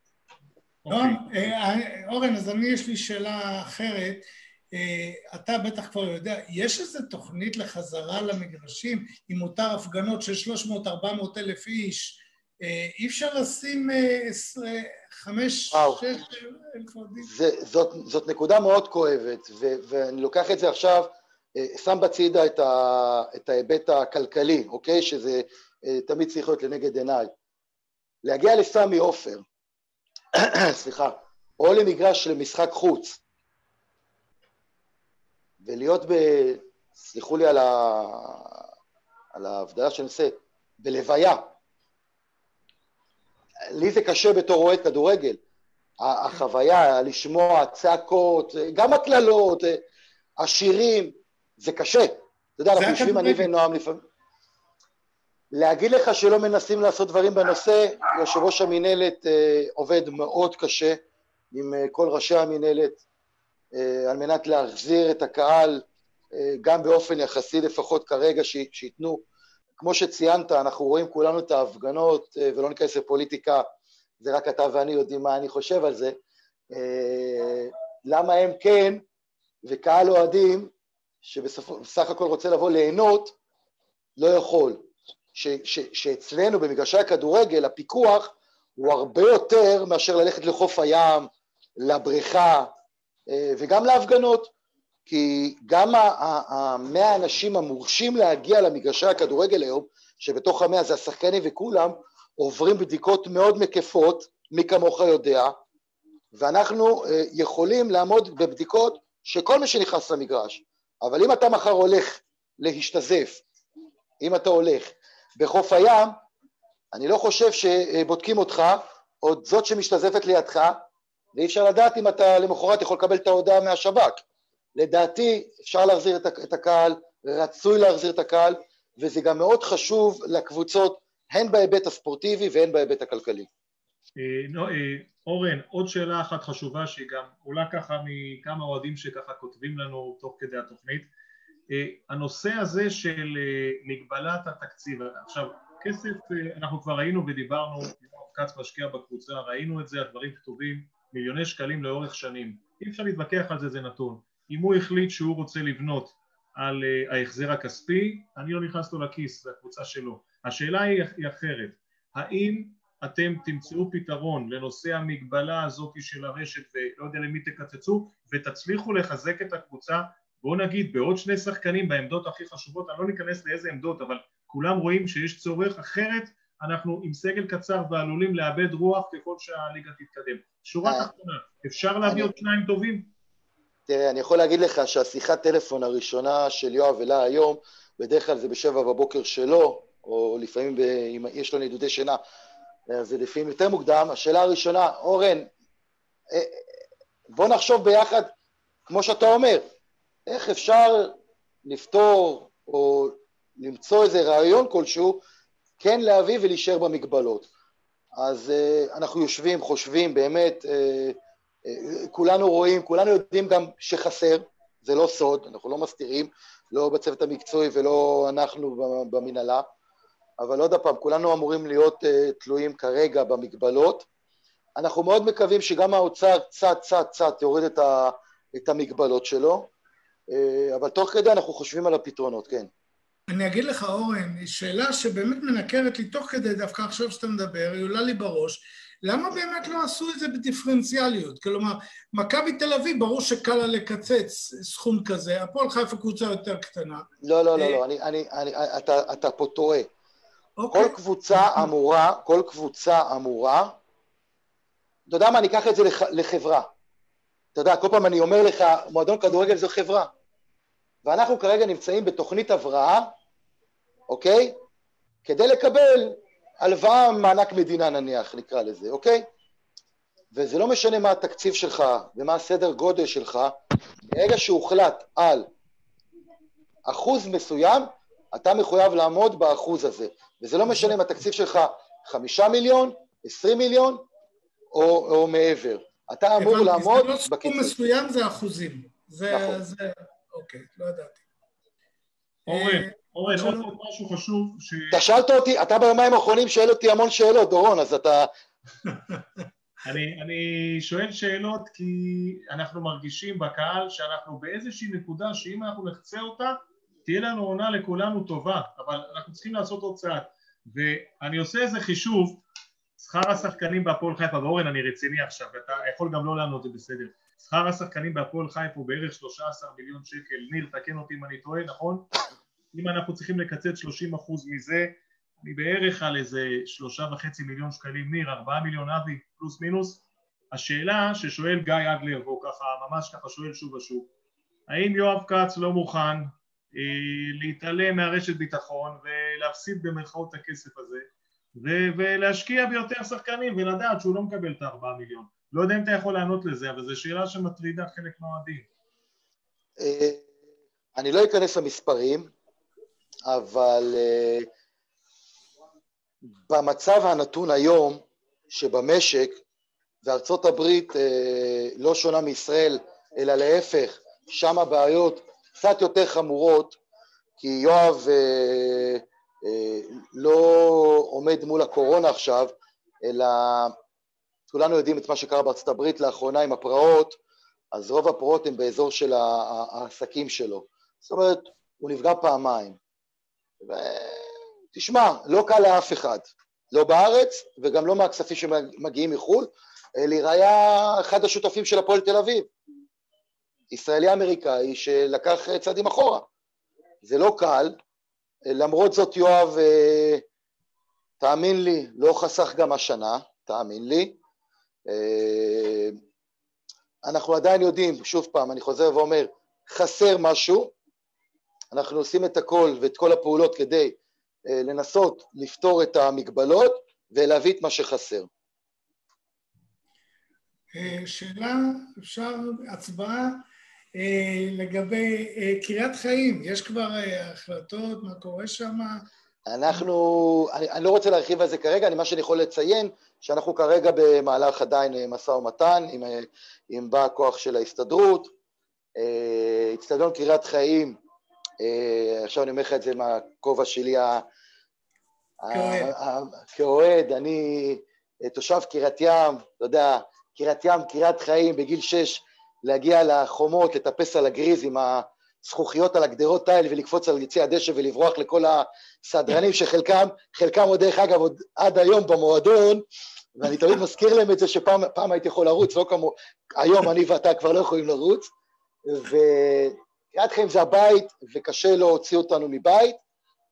Speaker 2: נועם, אה, אורן, אז אני, יש לי שאלה אחרת. אה, אתה בטח כבר יודע, יש איזו תוכנית לחזרה למגרשים, אם מותר הפגנות של 300-400 אלף איש, אה, אי אפשר לשים אה, חמש. שש אלף אוהדים.
Speaker 8: זה, זאת, נקודה מאוד כואבת, ו, ואני לוקח את זה עכשיו, שם בצידה את, ה, את ההיבט הכלכלי, אוקיי? שזה תמיד צריך להיות לנגד עיניי. להגיע לסמי עופר, סליחה, או למגרש למשחק חוץ, ולהיות ב... סלחו לי על, ה... על ההבדלה שאני עושה, בלוויה. לי זה קשה בתור אוהד כדורגל. החוויה, לשמוע צעקות, גם הקללות, השירים, זה קשה. אתה יודע, אנחנו יושבים, אני. ונועם לפעמים... להגיד לך שלא מנסים לעשות דברים בנושא, יושב ראש המינהלת אה, עובד מאוד קשה עם אה, כל ראשי המינהלת על מנת להחזיר את הקהל, אה, גם באופן יחסי לפחות כרגע, שייתנו. כמו שציינת, אנחנו רואים כולנו את ההפגנות, אה, ולא ניכנס לפוליטיקה, זה רק אתה ואני יודעים מה אני חושב על זה. אה, למה הם כן, וקהל אוהדים, שבסך הכל רוצה לבוא ליהנות, לא יכול. ש, ש, שאצלנו במגרשי הכדורגל הפיקוח הוא הרבה יותר מאשר ללכת לחוף הים, לבריכה אה, וגם להפגנות. כי גם המאה האנשים המורשים להגיע למגרשי הכדורגל היום, שבתוך המאה זה השחקנים וכולם, עוברים בדיקות מאוד מקיפות, מי כמוך יודע, ואנחנו אה, יכולים לעמוד בבדיקות שכל מי שנכנס למגרש. אבל אם אתה מחר הולך להשתזף, אם אתה הולך בחוף הים, אני לא חושב שבודקים אותך, או זאת שמשתזפת לידך, ואי אפשר לדעת אם אתה למחרת יכול לקבל את ההודעה מהשב"כ. לדעתי אפשר להחזיר את הקהל, רצוי להחזיר את הקהל, וזה גם מאוד חשוב לקבוצות, הן בהיבט הספורטיבי והן בהיבט הכלכלי.
Speaker 3: אה, אה, אורן, עוד שאלה אחת חשובה שהיא גם עולה ככה מכמה אוהדים שככה כותבים לנו תוך כדי התוכנית. אה, הנושא הזה של מגבלת התקציב, עכשיו כסף, אנחנו כבר ראינו ודיברנו, כץ משקיע בקבוצה, ראינו את זה, הדברים כתובים, מיליוני שקלים לאורך שנים. אי אפשר להתווכח על זה, זה נתון. אם הוא החליט שהוא רוצה לבנות על אה, ההחזר הכספי, אני לא נכנס לו לכיס, זה הקבוצה שלו. השאלה היא אחרת, האם אתם תמצאו פתרון לנושא המגבלה הזאת של הרשת ולא יודע למי תקצצו ותצליחו לחזק את הקבוצה בואו נגיד בעוד שני שחקנים בעמדות הכי חשובות, אני לא ניכנס לאיזה עמדות אבל כולם רואים שיש צורך אחרת אנחנו עם סגל קצר ועלולים לאבד רוח ככל שהליגה תתקדם. שורה
Speaker 8: אה,
Speaker 3: תחתונה, אפשר להביא עוד שניים טובים?
Speaker 8: תראה, אני יכול להגיד לך שהשיחת טלפון הראשונה של יואב אליי היום, בדרך כלל זה בשבע בבוקר שלו, או לפעמים ב... אם יש לו נדודי שינה, זה לפעמים יותר מוקדם. השאלה הראשונה, אורן, אה, בוא נחשוב ביחד, כמו שאתה אומר, איך אפשר לפתור או למצוא איזה רעיון כלשהו, כן להביא ולהישאר במגבלות. אז uh, אנחנו יושבים, חושבים, באמת, uh, uh, כולנו רואים, כולנו יודעים גם שחסר, זה לא סוד, אנחנו לא מסתירים, לא בצוות המקצועי ולא אנחנו במנהלה, אבל עוד פעם, כולנו אמורים להיות uh, תלויים כרגע במגבלות. אנחנו מאוד מקווים שגם האוצר קצת, קצת, קצת יוריד את, ה, את המגבלות שלו, uh, אבל תוך כדי אנחנו חושבים על הפתרונות, כן.
Speaker 2: אני אגיד לך, אורן, שאלה שבאמת מנקרת לי תוך כדי, דווקא עכשיו שאתה מדבר, היא עולה לי בראש, למה באמת לא עשו את זה בדיפרנציאליות? כלומר, מכבי תל אביב, ברור שקל לה לקצץ סכום כזה, הפועל חיפה קבוצה יותר קטנה.
Speaker 8: לא, לא, לא, לא, אני, אני, אני, אתה, אתה פה טועה.
Speaker 2: אוקיי.
Speaker 8: כל קבוצה אמורה, כל קבוצה אמורה, אתה יודע מה, אני אקח את זה לח, לחברה. אתה יודע, כל פעם אני אומר לך, מועדון כדורגל זו חברה. ואנחנו כרגע נמצאים בתוכנית הבראה, אוקיי? כדי לקבל הלוואה, מענק מדינה נניח, נקרא לזה, אוקיי? וזה לא משנה מה התקציב שלך ומה הסדר גודל שלך, ברגע שהוחלט על אחוז מסוים, אתה מחויב לעמוד באחוז הזה. וזה לא משנה אם התקציב שלך חמישה מיליון, עשרים מיליון או, או מעבר. אתה אמור
Speaker 2: הבנתי,
Speaker 8: לעמוד
Speaker 2: זה לא סכום. מסוים, זה אחוזים. זה,
Speaker 8: נכון.
Speaker 2: זה, אוקיי, לא ידעתי.
Speaker 3: אורן,
Speaker 2: אה,
Speaker 3: אורן, עוד
Speaker 2: שלום.
Speaker 3: עוד משהו חשוב, ש...
Speaker 8: אתה שאלת אותי, אתה ביומיים האחרונים שואל אותי המון שאלות, דורון, אז אתה...
Speaker 3: אני, אני שואל שאלות כי אנחנו מרגישים בקהל שאנחנו באיזושהי נקודה שאם אנחנו נחצה אותה תהיה לנו עונה לכולנו טובה אבל אנחנו צריכים לעשות עוד צעד ואני עושה איזה חישוב שכר השחקנים בהפועל חיפה, ואורן אני רציני עכשיו, אתה יכול גם לא לענות, זה בסדר. שכר השחקנים בהפועל חיפה הוא בערך 13 מיליון שקל, ניר תקן אותי אם אני טועה, נכון? אם אנחנו צריכים לקצץ 30 אחוז מזה, אני בערך על איזה שלושה וחצי מיליון שקלים, ניר, ארבעה מיליון אבי, פלוס מינוס. השאלה ששואל גיא אדלר, והוא ככה, ממש ככה שואל שוב ושוב, האם יואב כץ לא מוכן אה, להתעלם מהרשת ביטחון ולהפסיד במרכאות את הכסף הזה ו- ולהשקיע ביותר שחקנים ולדעת שהוא לא מקבל את הארבעה מיליון. לא יודע אם אתה יכול לענות לזה, אבל זו שאלה שמטרידה חלק מהאוהדים.
Speaker 8: אה, אני לא אכנס למספרים, אבל אה, במצב הנתון היום, שבמשק, וארצות הברית אה, לא שונה מישראל, אלא להפך, שם הבעיות קצת יותר חמורות, כי יואב אה, לא עומד מול הקורונה עכשיו, אלא כולנו יודעים את מה שקרה בארצות הברית לאחרונה עם הפרעות, אז רוב הפרעות הן באזור של העסקים שלו. זאת אומרת, הוא נפגע פעמיים. תשמע, לא קל לאף אחד, לא בארץ וגם לא מהכספים שמגיעים מחו"ל. לראיה, אחד השותפים של הפועל תל אביב, ישראלי-אמריקאי שלקח צעדים אחורה. זה לא קל, למרות זאת יואב, אה, תאמין לי, לא חסך גם השנה, תאמין לי. אה, אנחנו עדיין יודעים, שוב פעם, אני חוזר ואומר, חסר משהו, אנחנו עושים את הכל ואת כל הפעולות כדי אה, לנסות לפתור את המגבלות ולהביא את מה שחסר.
Speaker 2: שאלה, אפשר הצבעה לגבי קריית חיים, יש כבר החלטות, מה קורה שם?
Speaker 8: אנחנו, אני, אני לא רוצה להרחיב על זה כרגע, אני, מה שאני יכול לציין, שאנחנו כרגע במהלך עדיין משא ומתן עם, עם בא הכוח של ההסתדרות. אצטדיון קריית חיים, עכשיו אני אומר לך את זה מהכובע שלי כאוהד, אני תושב קריית ים, אתה יודע, קריית ים, קריית חיים, בגיל שש, להגיע לחומות, לטפס על הגריז עם הזכוכיות על הגדרות האלה ולקפוץ על יצי הדשא ולברוח לכל הסדרנים שחלקם, חלקם עוד דרך אגב עוד עד היום במועדון, ואני תמיד מזכיר להם את זה שפעם הייתי יכול לרוץ, לא כמו, היום אני ואתה כבר לא יכולים לרוץ, וקריאת חיים זה הבית וקשה להוציא אותנו מבית.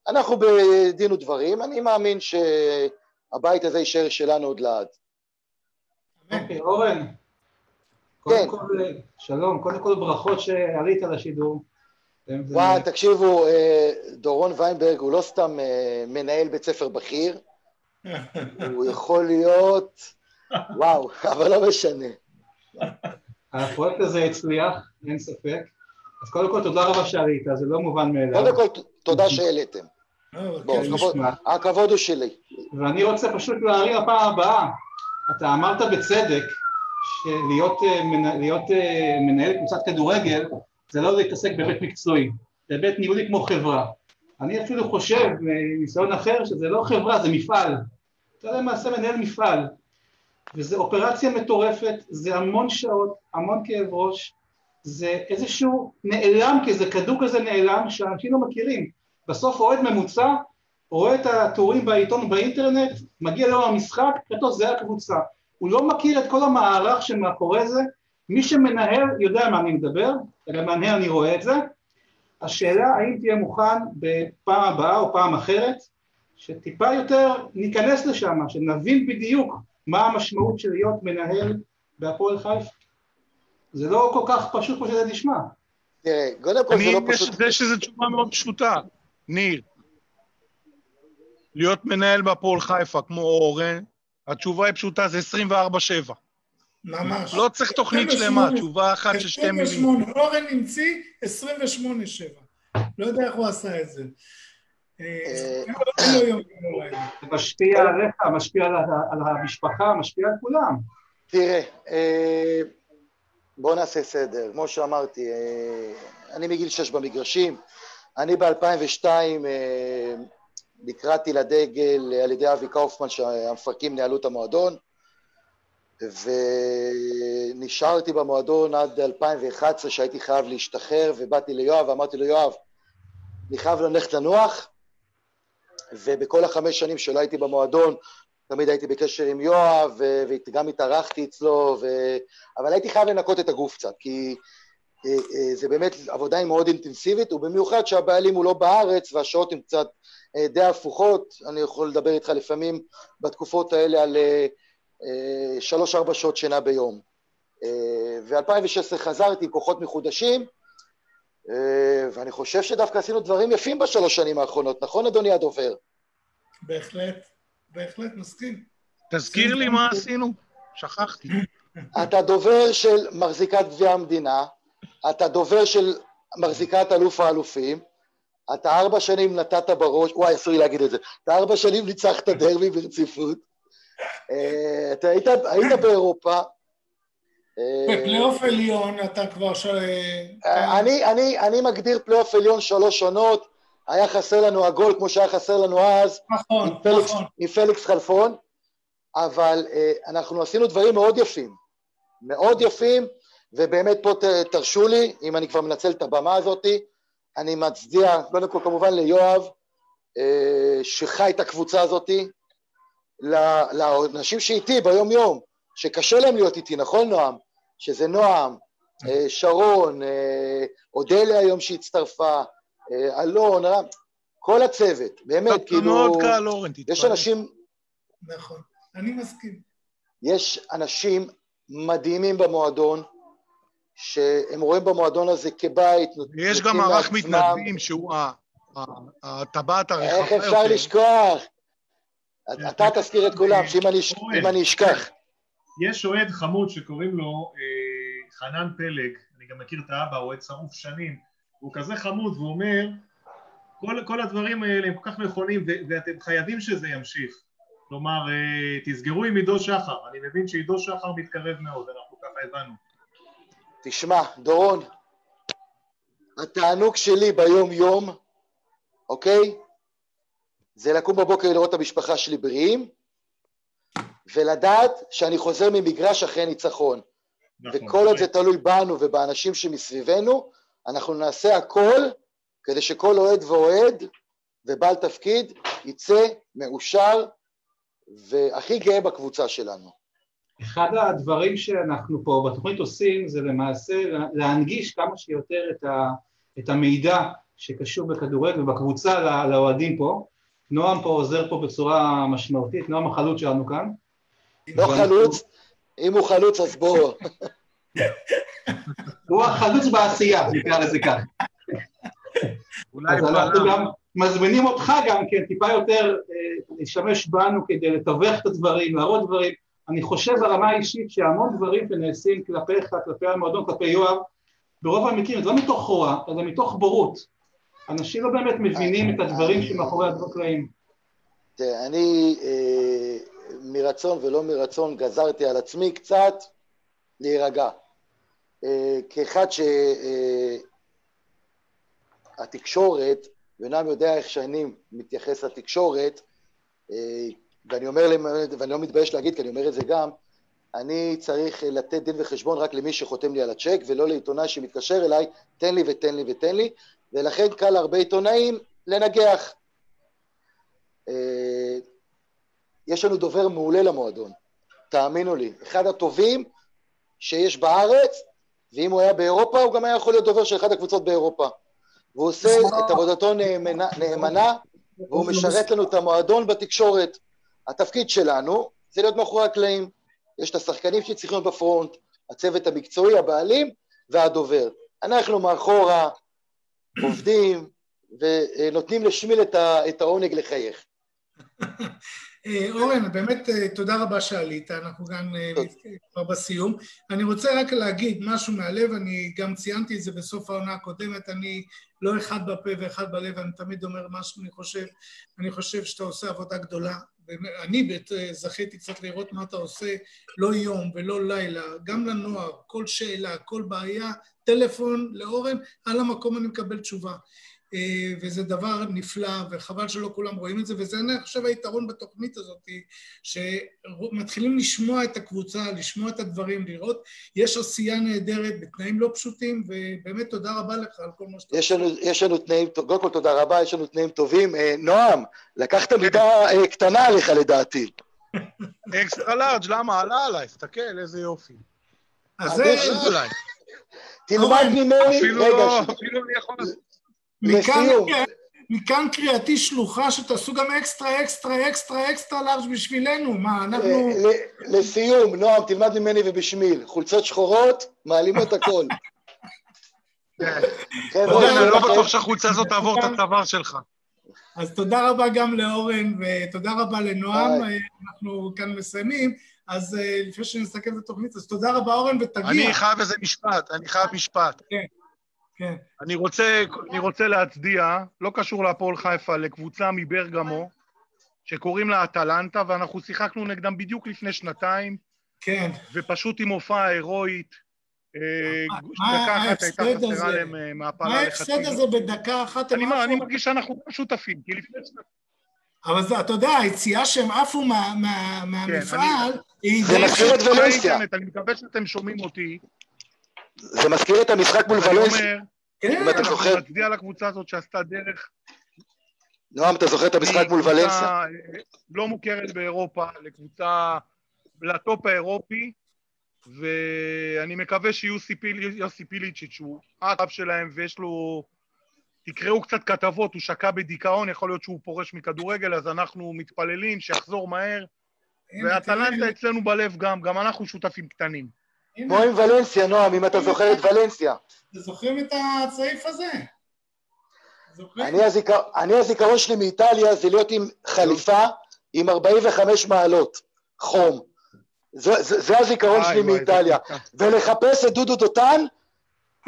Speaker 8: אנחנו בדין ודברים, אני מאמין שהבית הזה יישאר שלנו עוד לעד.
Speaker 4: אוקיי, אורן,
Speaker 8: כן.
Speaker 4: קודם כל, שלום, קודם כל ברכות שעלית לשידור.
Speaker 8: וואי, תקשיבו, אה, דורון ויינברג הוא לא סתם אה, מנהל בית ספר בכיר, הוא יכול להיות, וואו, אבל לא משנה.
Speaker 4: הפרויקט הזה הצליח, אין ספק. אז קודם כל תודה רבה שעלית, זה לא מובן מאליו.
Speaker 8: קודם כל תודה שהעליתם. הכבוד הוא שלי.
Speaker 4: ואני רוצה פשוט להעיר לפעם הבאה, אתה אמרת בצדק, שלהיות אה, אה, מנהל קבוצת כדורגל זה לא להתעסק בהיבט מקצועי, זה היבט ניהולי כמו חברה. אני אפילו חושב, מניסיון אחר, שזה לא חברה, זה מפעל. אתה למעשה מנהל מפעל, וזו אופרציה מטורפת, זה המון שעות, המון כאב ראש, זה איזשהו נעלם כזה, כדור כזה נעלם שאנשים לא מכירים. בסוף אוהד ממוצע רואה את הטורים בעיתון באינטרנט, מגיע ליום המשחק, כתוב זה הקבוצה. הוא לא מכיר את כל המערך שמאחורי זה, מי שמנהל יודע מה אני מדבר, ולמנהל אני רואה את זה, השאלה האם תהיה מוכן בפעם הבאה או פעם אחרת, שטיפה יותר ניכנס לשם, שנבין בדיוק מה המשמעות של להיות מנהל בהפועל חיפה. זה לא כל כך פשוט כמו שזה נשמע.
Speaker 8: תראה, קודם כל זה לא פשוט...
Speaker 7: יש איזו תשובה מאוד פשוטה, ניר. להיות מנהל בהפועל חיפה כמו אורן, התשובה היא פשוטה, זה 24-7.
Speaker 2: ממש.
Speaker 7: לא צריך תוכנית שלמה, תשובה אחת של שתי מילים.
Speaker 2: אורן המציא 28-7. לא יודע איך הוא עשה את זה.
Speaker 4: אה, משפיע עליך, משפיע על המשפחה, משפיע על כולם.
Speaker 8: תראה, אה, בואו נעשה סדר. כמו שאמרתי, אה, אני מגיל שש במגרשים. אני ב-2002 נקראתי לדגל על ידי אבי קאופמן שהמפרקים ניהלו את המועדון ונשארתי במועדון עד 2011 שהייתי חייב להשתחרר ובאתי ליואב ואמרתי לו יואב, אני חייב ללכת לנוח ובכל החמש שנים שלא הייתי במועדון תמיד הייתי בקשר עם יואב, וגם התארחתי אצלו, ו... אבל הייתי חייב לנקות את הגוף קצת, כי אה, אה, זה באמת עבודה מאוד אינטנסיבית, ובמיוחד שהבעלים הוא לא בארץ והשעות הן קצת אה, די הפוכות, אני יכול לדבר איתך לפעמים בתקופות האלה על שלוש-ארבע שעות שינה ביום. ו-2016 חזרתי עם כוחות מחודשים, ואני חושב שדווקא עשינו דברים יפים בשלוש שנים האחרונות, נכון אדוני הדובר?
Speaker 2: בהחלט, בהחלט, מסכים.
Speaker 7: תזכיר לי מה עשינו, שכחתי.
Speaker 8: אתה דובר של מחזיקת גביע המדינה, אתה דובר של מחזיקת אלוף האלופים, אתה ארבע שנים נתת בראש, וואי, אסור לי להגיד את זה, אתה ארבע שנים ניצחת דרבי ברציפות, אה, אתה היית, היית באירופה.
Speaker 2: אה, בפלייאוף עליון אתה כבר ש...
Speaker 8: אה, אני, אני, אני מגדיר פלייאוף עליון שלוש עונות, היה חסר לנו הגול כמו שהיה חסר לנו אז,
Speaker 2: נכון,
Speaker 8: עם פליקס,
Speaker 2: נכון.
Speaker 8: עם פליקס חלפון, אבל אנחנו עשינו דברים מאוד יפים, מאוד יפים, ובאמת פה תרשו לי, אם אני כבר מנצל את הבמה הזאת, אני מצדיע קודם כל כמובן ליואב, אה, שחי את הקבוצה הזאת, לאנשים שאיתי ביום יום, שקשה להם להיות איתי, נכון נועם? שזה נועם, אה, שרון, אה, אודליה היום שהצטרפה, אלון, רם, כל הצוות, באמת, כאילו...
Speaker 7: מאוד קל, אורן,
Speaker 8: תתפלל. יש אנשים...
Speaker 2: נכון, אני מסכים.
Speaker 8: יש אנשים מדהימים במועדון, שהם רואים במועדון הזה כבית.
Speaker 7: יש גם מערך מתנדבים שהוא הטבעת הרחבה
Speaker 8: יותר. איך אפשר לשכוח? אתה תזכיר את כולם, שאם אני אשכח.
Speaker 3: יש אוהד חמוד שקוראים לו אה, חנן פלג, אני גם מכיר את האבא, אוהד שרוף שנים, הוא כזה חמוד והוא אומר, כל, כל הדברים האלה הם כל כך נכונים ואתם חייבים שזה ימשיך. כלומר, אה, תסגרו עם עידו שחר, אני מבין שעידו שחר מתקרב מאוד, אנחנו ככה הבנו.
Speaker 8: תשמע, דורון, התענוג שלי ביום-יום, אוקיי? זה לקום בבוקר לראות את המשפחה שלי בריאים, ולדעת שאני חוזר ממגרש אחרי ניצחון. נכון, וכל עוד זה תלוי בנו ובאנשים שמסביבנו, אנחנו נעשה הכל כדי שכל אוהד ואוהד ובעל תפקיד יצא מאושר והכי גאה בקבוצה שלנו.
Speaker 4: אחד הדברים שאנחנו פה בתוכנית עושים זה למעשה להנגיש כמה שיותר את, ה, את המידע שקשור בכדורגל ובקבוצה לאוהדים פה. נועם פה עוזר פה בצורה משמעותית, נועם החלוץ שלנו כאן.
Speaker 8: לא חלוץ, אם הוא חלוץ אז בואו.
Speaker 4: הוא החלוץ בעשייה, נקרא לזה כך. אז אנחנו גם מזמינים אותך גם כן טיפה יותר אה, להשתמש בנו כדי לתווך את הדברים, להראות דברים. אני חושב ברמה האישית שהמון דברים שנעשים כלפיך, כלפי המועדון, כלפי יואב, ברוב המקרים, זה לא מתוך רוע, אלא מתוך בורות. אנשים לא באמת מבינים את הדברים שמאחורי הקלעים.
Speaker 8: תראה, אני אה, מרצון ולא מרצון גזרתי על עצמי קצת להירגע. אה, כאחד שהתקשורת, אה, ונעם יודע איך שאני מתייחס לתקשורת, אה, ואני אומר ואני לא מתבייש להגיד, כי אני אומר את זה גם, אני צריך לתת דין וחשבון רק למי שחותם לי על הצ'ק, ולא לעיתונאי שמתקשר אליי, תן לי ותן לי ותן לי, ולכן קל להרבה עיתונאים לנגח. יש לנו דובר מעולה למועדון, תאמינו לי, אחד הטובים שיש בארץ, ואם הוא היה באירופה, הוא גם היה יכול להיות דובר של אחת הקבוצות באירופה. והוא עושה את עבודתו נאמנה, נאמנה והוא משרת לנו את המועדון בתקשורת. התפקיד שלנו זה להיות מאחורי הקלעים. יש את השחקנים שצריכים להיות בפרונט, הצוות המקצועי, הבעלים והדובר. אנחנו מאחורה עובדים ונותנים לשמיל את העונג לחייך.
Speaker 2: אה, אורן, באמת אה, תודה רבה שעלית, אנחנו גם אה, כבר בסיום. אני רוצה רק להגיד משהו מהלב, אני גם ציינתי את זה בסוף העונה הקודמת, אני לא אחד בפה ואחד בלב, אני תמיד אומר מה שאני חושב, אני חושב שאתה עושה עבודה גדולה. אני זכיתי קצת לראות מה אתה עושה, לא יום ולא לילה, גם לנוער, כל שאלה, כל בעיה, טלפון לאורן, על המקום אני מקבל תשובה. אה, וזה דבר נפלא, וחבל שלא כולם רואים את זה, וזה אני חושב היתרון בתוכנית הזאת, שמתחילים לשמוע את הקבוצה, לשמוע את הדברים, לראות, יש עשייה נהדרת בתנאים לא פשוטים, ובאמת תודה רבה לך על כל מה שאתה
Speaker 8: עושה. יש לנו תנאים, קודם כל תודה רבה, יש לנו תנאים טובים. אה, נועם, לקחת מידה אה, קטנה עליך לדעתי.
Speaker 7: extra large, למה? עלה עליי, תסתכל, איזה יופי.
Speaker 2: אז זה...
Speaker 8: תלמד ממני,
Speaker 7: אפילו
Speaker 8: רגע,
Speaker 7: לא, אפילו אני יכול...
Speaker 2: מכאן,
Speaker 8: לסיום.
Speaker 2: מכאן קריאתי שלוחה שתעשו גם extra, extra, extra, extra large בשבילנו. מה, אנחנו...
Speaker 8: לסיום, נועם, תלמד ממני ובשמיל. חולצות שחורות, מעלימות הכל.
Speaker 7: כן. אני לא בטוח שהחולצה הזאת תעבור את הצוואר שלך.
Speaker 2: אז תודה רבה גם לאורן, ותודה רבה לנועם. אנחנו כאן מסיימים. אז אה, לפני שנסכם את התוכנית, אז תודה רבה, אורן, ותגיע.
Speaker 7: אני חייב איזה משפט, אני חייב משפט.
Speaker 2: כן.
Speaker 7: אני רוצה, אני רוצה להצדיע, לא קשור להפועל חיפה, לקבוצה מברגמו, שקוראים לה אטלנטה, ואנחנו שיחקנו נגדם בדיוק לפני שנתיים,
Speaker 2: כן.
Speaker 7: ופשוט עם הופעה הירואית. אה,
Speaker 2: מה
Speaker 7: דקה אחת הייתה
Speaker 2: ההפסד?
Speaker 7: חסרה להם אה,
Speaker 2: מה
Speaker 7: מהפלה
Speaker 2: ההפסד
Speaker 7: לחצי.
Speaker 2: הזה בדקה אחת?
Speaker 7: אני מה- מרגיש שאנחנו גם שותפים, כי לפני שנתיים...
Speaker 2: אבל זה, אתה יודע, היציאה שהם עפו מה- מה- מהמפעל, היא
Speaker 8: זה. מזכיר את ולנסיה.
Speaker 7: אני מקווה שאתם שומעים אותי.
Speaker 8: זה מזכיר את המשחק מול ולנסיה.
Speaker 2: כן,
Speaker 8: אם אתה
Speaker 7: אנחנו
Speaker 8: זוכר,
Speaker 7: נצדיע לקבוצה הזאת שעשתה דרך
Speaker 8: נועם, אתה זוכר את המשחק מול ולנסיה?
Speaker 7: אה, לא מוכרת באירופה לקבוצה, לטופ האירופי, ואני מקווה שיוסי פיל- יוסי פיליצ'יץ' הוא האב שלהם ויש לו... תקראו קצת כתבות, הוא שקע בדיכאון, יכול להיות שהוא פורש מכדורגל, אז אנחנו מתפללים שיחזור מהר, ואטלנטה אצלנו בלב גם, גם אנחנו שותפים קטנים.
Speaker 8: כמו עם ולנסיה, נועם, אם אתה זוכר את ולנסיה.
Speaker 2: אתם זוכרים את הסעיף הזה?
Speaker 8: אני הזיכר- אני הזיכרון שלי מאיטליה זה להיות עם חליפה עם 45 מעלות חום. זה, הזיכרון שלי מאיטליה. ולחפש את דודו דותן,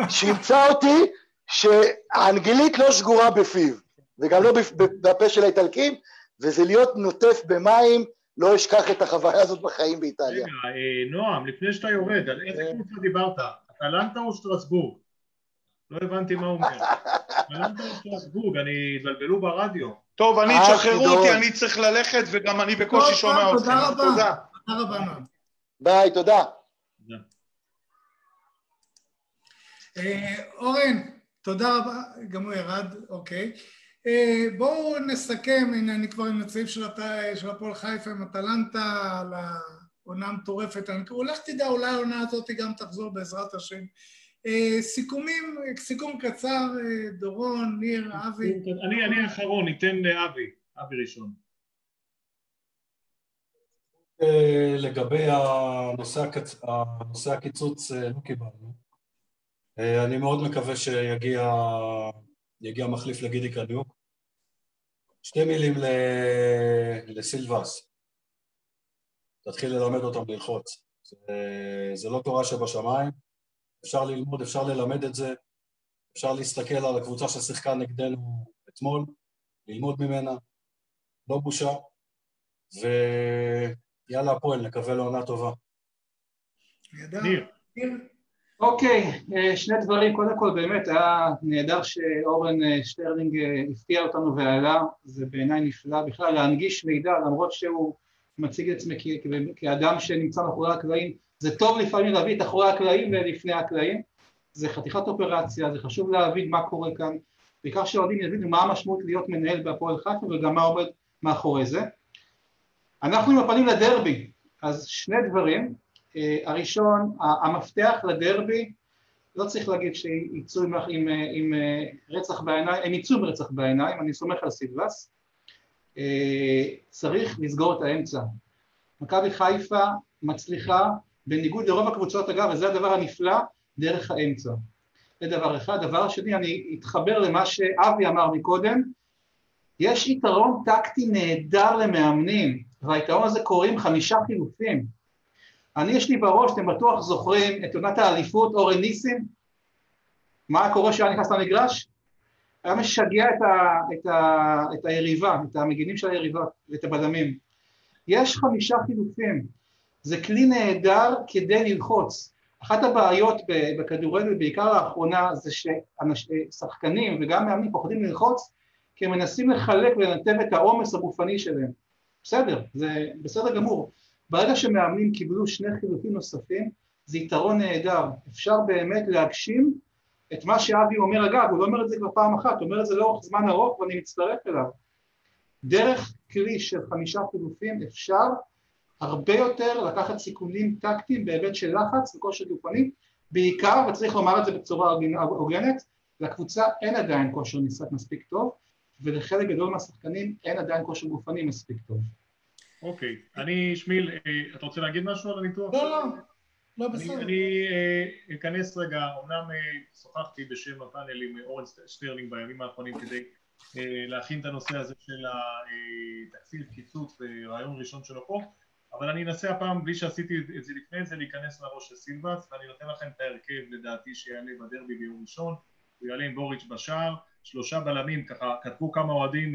Speaker 8: שימצא אותי שהאנגלית לא שגורה בפיו, וגם לא בפ- בפה של האיטלקים, וזה להיות נוטף במים, לא אשכח את החוויה הזאת בחיים באיטליה.
Speaker 3: רגע, אה, נועם, לפני שאתה יורד, על איזה
Speaker 8: אה.
Speaker 3: קבוצה דיברת? אטלנטה או שטרסבורג? לא הבנתי מה הוא אומר. אטלנטה או שטרסבורג? אני... התבלבלו ברדיו.
Speaker 7: טוב, אני,
Speaker 8: אה,
Speaker 7: תשחררו. אותי, אני צריך ללכת, וגם אני בקושי שומע אתכם.
Speaker 2: תודה רבה.
Speaker 7: תודה.
Speaker 2: תודה רבה, נועם.
Speaker 8: ביי, תודה.
Speaker 2: אורן, תודה רבה, גם הוא ירד, אוקיי. אה, בואו נסכם, הנה אני כבר עם הצעיף של הת- של הפועל חיפה עם אטלנטה על העונה המטורפת. אני- אולי תדע, אולי העונה הזאת גם תחזור בעזרת השם. אה, סיכומים, סיכום קצר, אה, דורון, ניר, אבי.
Speaker 3: אני אני האחרון, ניתן לאבי. אבי ראשון.
Speaker 5: לגבי הנושא, הקצ... הנושא הקיצוץ לא קיבלנו. אני מאוד מקווה שיגיע יגיע מחליף לגידי קניוק. שתי מילים ל... לסילבס. תתחיל ללמד אותם ללחוץ. זה, זה לא תורה שבשמיים, אפשר ללמוד, אפשר ללמד את זה, אפשר להסתכל על הקבוצה ששיחקה נגדנו אתמול, ללמוד ממנה, לא בושה, ויאללה הפועל, נקווה לעונה טובה.
Speaker 2: נהדר.
Speaker 3: ניר.
Speaker 4: אוקיי, אה, שני דברים, קודם כל באמת היה נהדר שאורן אה, שטרלינג אה, הפתיע אותנו ועלה, זה בעיניי נפלא. בכלל להנגיש מידע למרות שהוא מציג את עצמו כאדם שנמצא מאחורי הקלעים, זה טוב לפעמים להביא את אחורי הקלעים ולפני הקלעים, זה חתיכת אופרציה, זה חשוב להבין מה קורה כאן, בעיקר שהאוהדים יבינו מה המשמעות להיות מנהל בהפועל חיפה וגם מה עומד מאחורי זה. אנחנו עם הפנים לדרבי, אז שני דברים, הראשון, ה- המפתח לדרבי, לא צריך להגיד שיצאו עם, עם, עם אה, רצח בעיניים, הם יצאו עם רצח בעיניים, אני סומך על סילבס, אה, צריך לסגור את האמצע. מכבי חיפה מצליחה, בניגוד לרוב הקבוצות אגב, וזה הדבר הנפלא, דרך האמצע. זה דבר אחד. דבר שני, אני אתחבר למה שאבי אמר מקודם, יש יתרון טקטי נהדר למאמנים, והיתרון הזה קוראים חמישה חילופים. אני יש לי בראש, אתם בטוח זוכרים את עונת האליפות, אורן ניסים? מה קורה כשהיה נכנס למגרש? היה משגע את, ה, את, ה, את היריבה, את המגינים של היריבה ואת הבלמים. יש חמישה חילופים, זה כלי נהדר כדי ללחוץ. אחת הבעיות בכדורגל, בעיקר לאחרונה, זה ששחקנים וגם מאמנים פוחדים ללחוץ, כי הם מנסים לחלק ולנתב את העומס הגופני שלהם. בסדר, זה בסדר גמור. ברגע שמאמנים קיבלו שני חילופים נוספים, זה יתרון נהדר. אפשר באמת להגשים את מה שאבי אומר, אגב, הוא לא אומר את זה כבר פעם אחת, הוא אומר את זה לאורך זמן ארוך ואני מצטרף אליו. דרך כלי של חמישה חילופים אפשר הרבה יותר לקחת סיכונים טקטיים בהיבט של לחץ וכושר גופני, בעיקר, וצריך לומר את זה בצורה הוגנת, לקבוצה אין עדיין כושר משחק מספיק טוב, ולחלק גדול מהשחקנים אין עדיין כושר גופני מספיק טוב.
Speaker 3: אוקיי, אני, שמיל, אה, אתה רוצה להגיד משהו על הניתוח?
Speaker 2: לא, לא, לא בסדר.
Speaker 3: אני אה, אכנס רגע, אמנם אה, שוחחתי בשם הפאנל עם אורן שטרלינג בימים האחרונים כדי להכין את הנושא הזה של התקציב, קיצוץ ורעיון ראשון שלו פה, אבל אני אנסה הפעם, בלי שעשיתי את זה לפני זה, להיכנס לראש של סילבס, ואני נותן לכם את ההרכב לדעתי שיעלה בדרבי ביום ראשון, הוא יעלה עם בוריץ' בשער, שלושה בלמים, ככה כתבו כמה אוהדים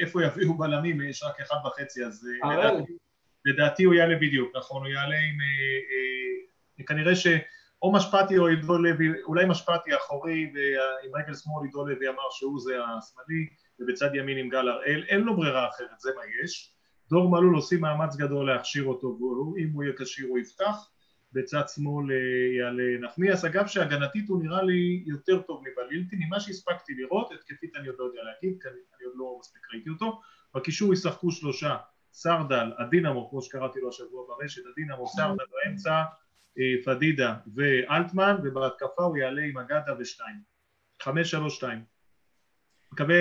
Speaker 3: איפה יביאו בלמים, יש רק אחד וחצי, אז לדעתי, לדעתי הוא יעלה בדיוק, נכון, הוא יעלה עם כנראה שאו משפטי או עידו לוי, אולי משפטי אחורי ועם רגל שמאל עידו לוי אמר שהוא זה השמאלי ובצד ימין עם גל הראל, אין לו ברירה אחרת, זה מה יש. דור מלול עושים מאמץ גדול להכשיר אותו, ואם הוא יהיה כשיר הוא יפתח, בצד שמאל אה, יעלה נחמיאס, אגב שהגנתית הוא נראה לי יותר טוב מבלילטי, ממה שהספקתי לראות, התקפית אני עוד לא יודע להגיד, כי אני עוד לא מספיק ראיתי אותו, בקישור ישחקו שלושה, סרדל, הדינמו, כמו שקראתי לו השבוע ברשת, הדינמו, סרדל באמצע, אה, פדידה ואלטמן, ובהתקפה הוא יעלה עם אגדה ושתיים. חמש, שלוש, שתיים. מקווה,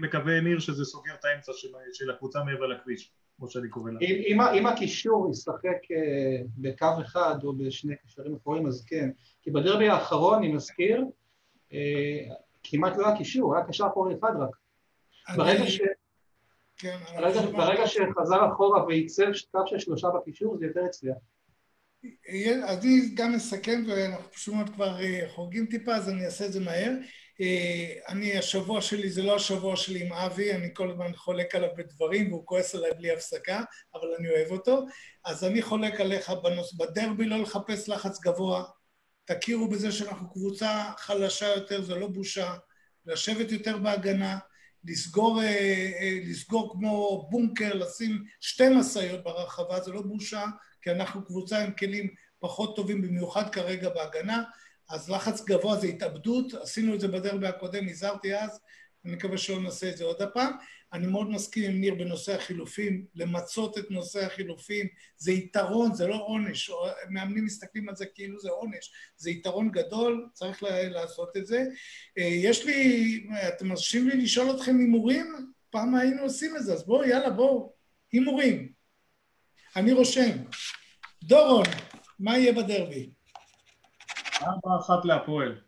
Speaker 3: מקווה ניר שזה סוגר את האמצע של, של הקבוצה מעבר לכביש, כמו שאני קורא לה.
Speaker 4: אם, אם הקישור ישחק אה, בקו אחד או בשני קשרים אחורים, אז כן. כי בדרבי האחרון, אני מזכיר, אה, כמעט לא היה קישור, היה קשר אחורי אחד רק. ברגע ש... כן, ברגע, ברגע שחזר אחורה וייצר קו של שלושה בקישור, זה יותר הצליח.
Speaker 2: אני גם אסכם, ואנחנו פשוט מאוד כבר אה, חורגים טיפה, אז אני אעשה את זה מהר. אה, אני, השבוע שלי זה לא השבוע שלי עם אבי, אני כל הזמן חולק עליו בדברים, והוא כועס עליי בלי הפסקה, אבל אני אוהב אותו. אז אני חולק עליך בנוס, בדרבי לא לחפש לחץ גבוה. תכירו בזה שאנחנו קבוצה חלשה יותר, זה לא בושה. לשבת יותר בהגנה, לסגור, אה, לסגור כמו בונקר, לשים שתי משאיות ברחבה, זה לא בושה. כי אנחנו קבוצה עם כלים פחות טובים, במיוחד כרגע בהגנה, אז לחץ גבוה זה התאבדות, עשינו את זה בדרבי הקודם, הזהרתי אז, אני מקווה שלא נעשה את זה עוד הפעם. אני מאוד מסכים עם ניר בנושא החילופים, למצות את נושא החילופים, זה יתרון, זה לא עונש, מאמנים מסתכלים על זה כאילו זה עונש, זה יתרון גדול, צריך לעשות את זה. אה, יש לי, אתם מרשים לי לשאול אתכם הימורים? פעם היינו עושים את זה, אז בואו, יאללה, בואו, הימורים. אני רושם. דורון, מה יהיה בדרבי?
Speaker 3: ארבע אחת להפועל.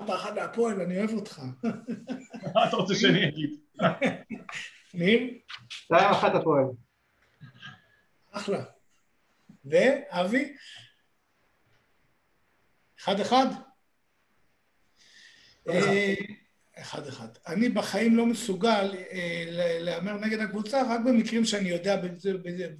Speaker 2: ארבע אחת להפועל, אני אוהב אותך.
Speaker 3: מה אתה רוצה שאני אגיד?
Speaker 2: ניר?
Speaker 4: שתיים אחת הפועל.
Speaker 2: אחלה. ואבי? אחד אחד? אחד אחד. אני בחיים לא מסוגל אה, להמר נגד הקבוצה, רק במקרים שאני יודע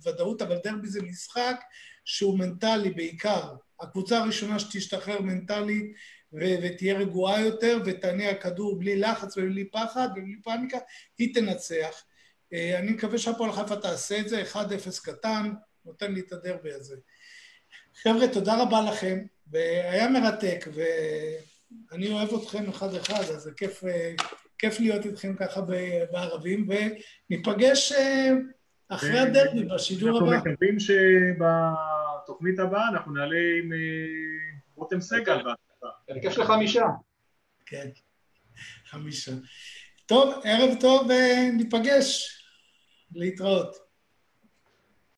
Speaker 2: בוודאות, אבל דרבי זה משחק שהוא מנטלי בעיקר. הקבוצה הראשונה שתשתחרר מנטלית ותהיה רגועה יותר ותניע כדור בלי לחץ ובלי פחד ובלי פאניקה, היא תנצח. אה, אני מקווה שהפועל חיפה תעשה את זה, 1-0 קטן, נותן לי את הדרבי הזה. חבר'ה, תודה רבה לכם, והיה מרתק, ו... אני אוהב אתכם אחד-אחד, אז זה כיף, אה, כיף להיות איתכם ככה בערבים, וניפגש אה, אחרי הדרבי בשידור הבא.
Speaker 3: אנחנו מקווים שבתוכנית הבאה אנחנו נעלה עם אה, רותם סגל.
Speaker 4: הרכב לך חמישה.
Speaker 2: כן, חמישה. טוב, ערב טוב וניפגש. להתראות.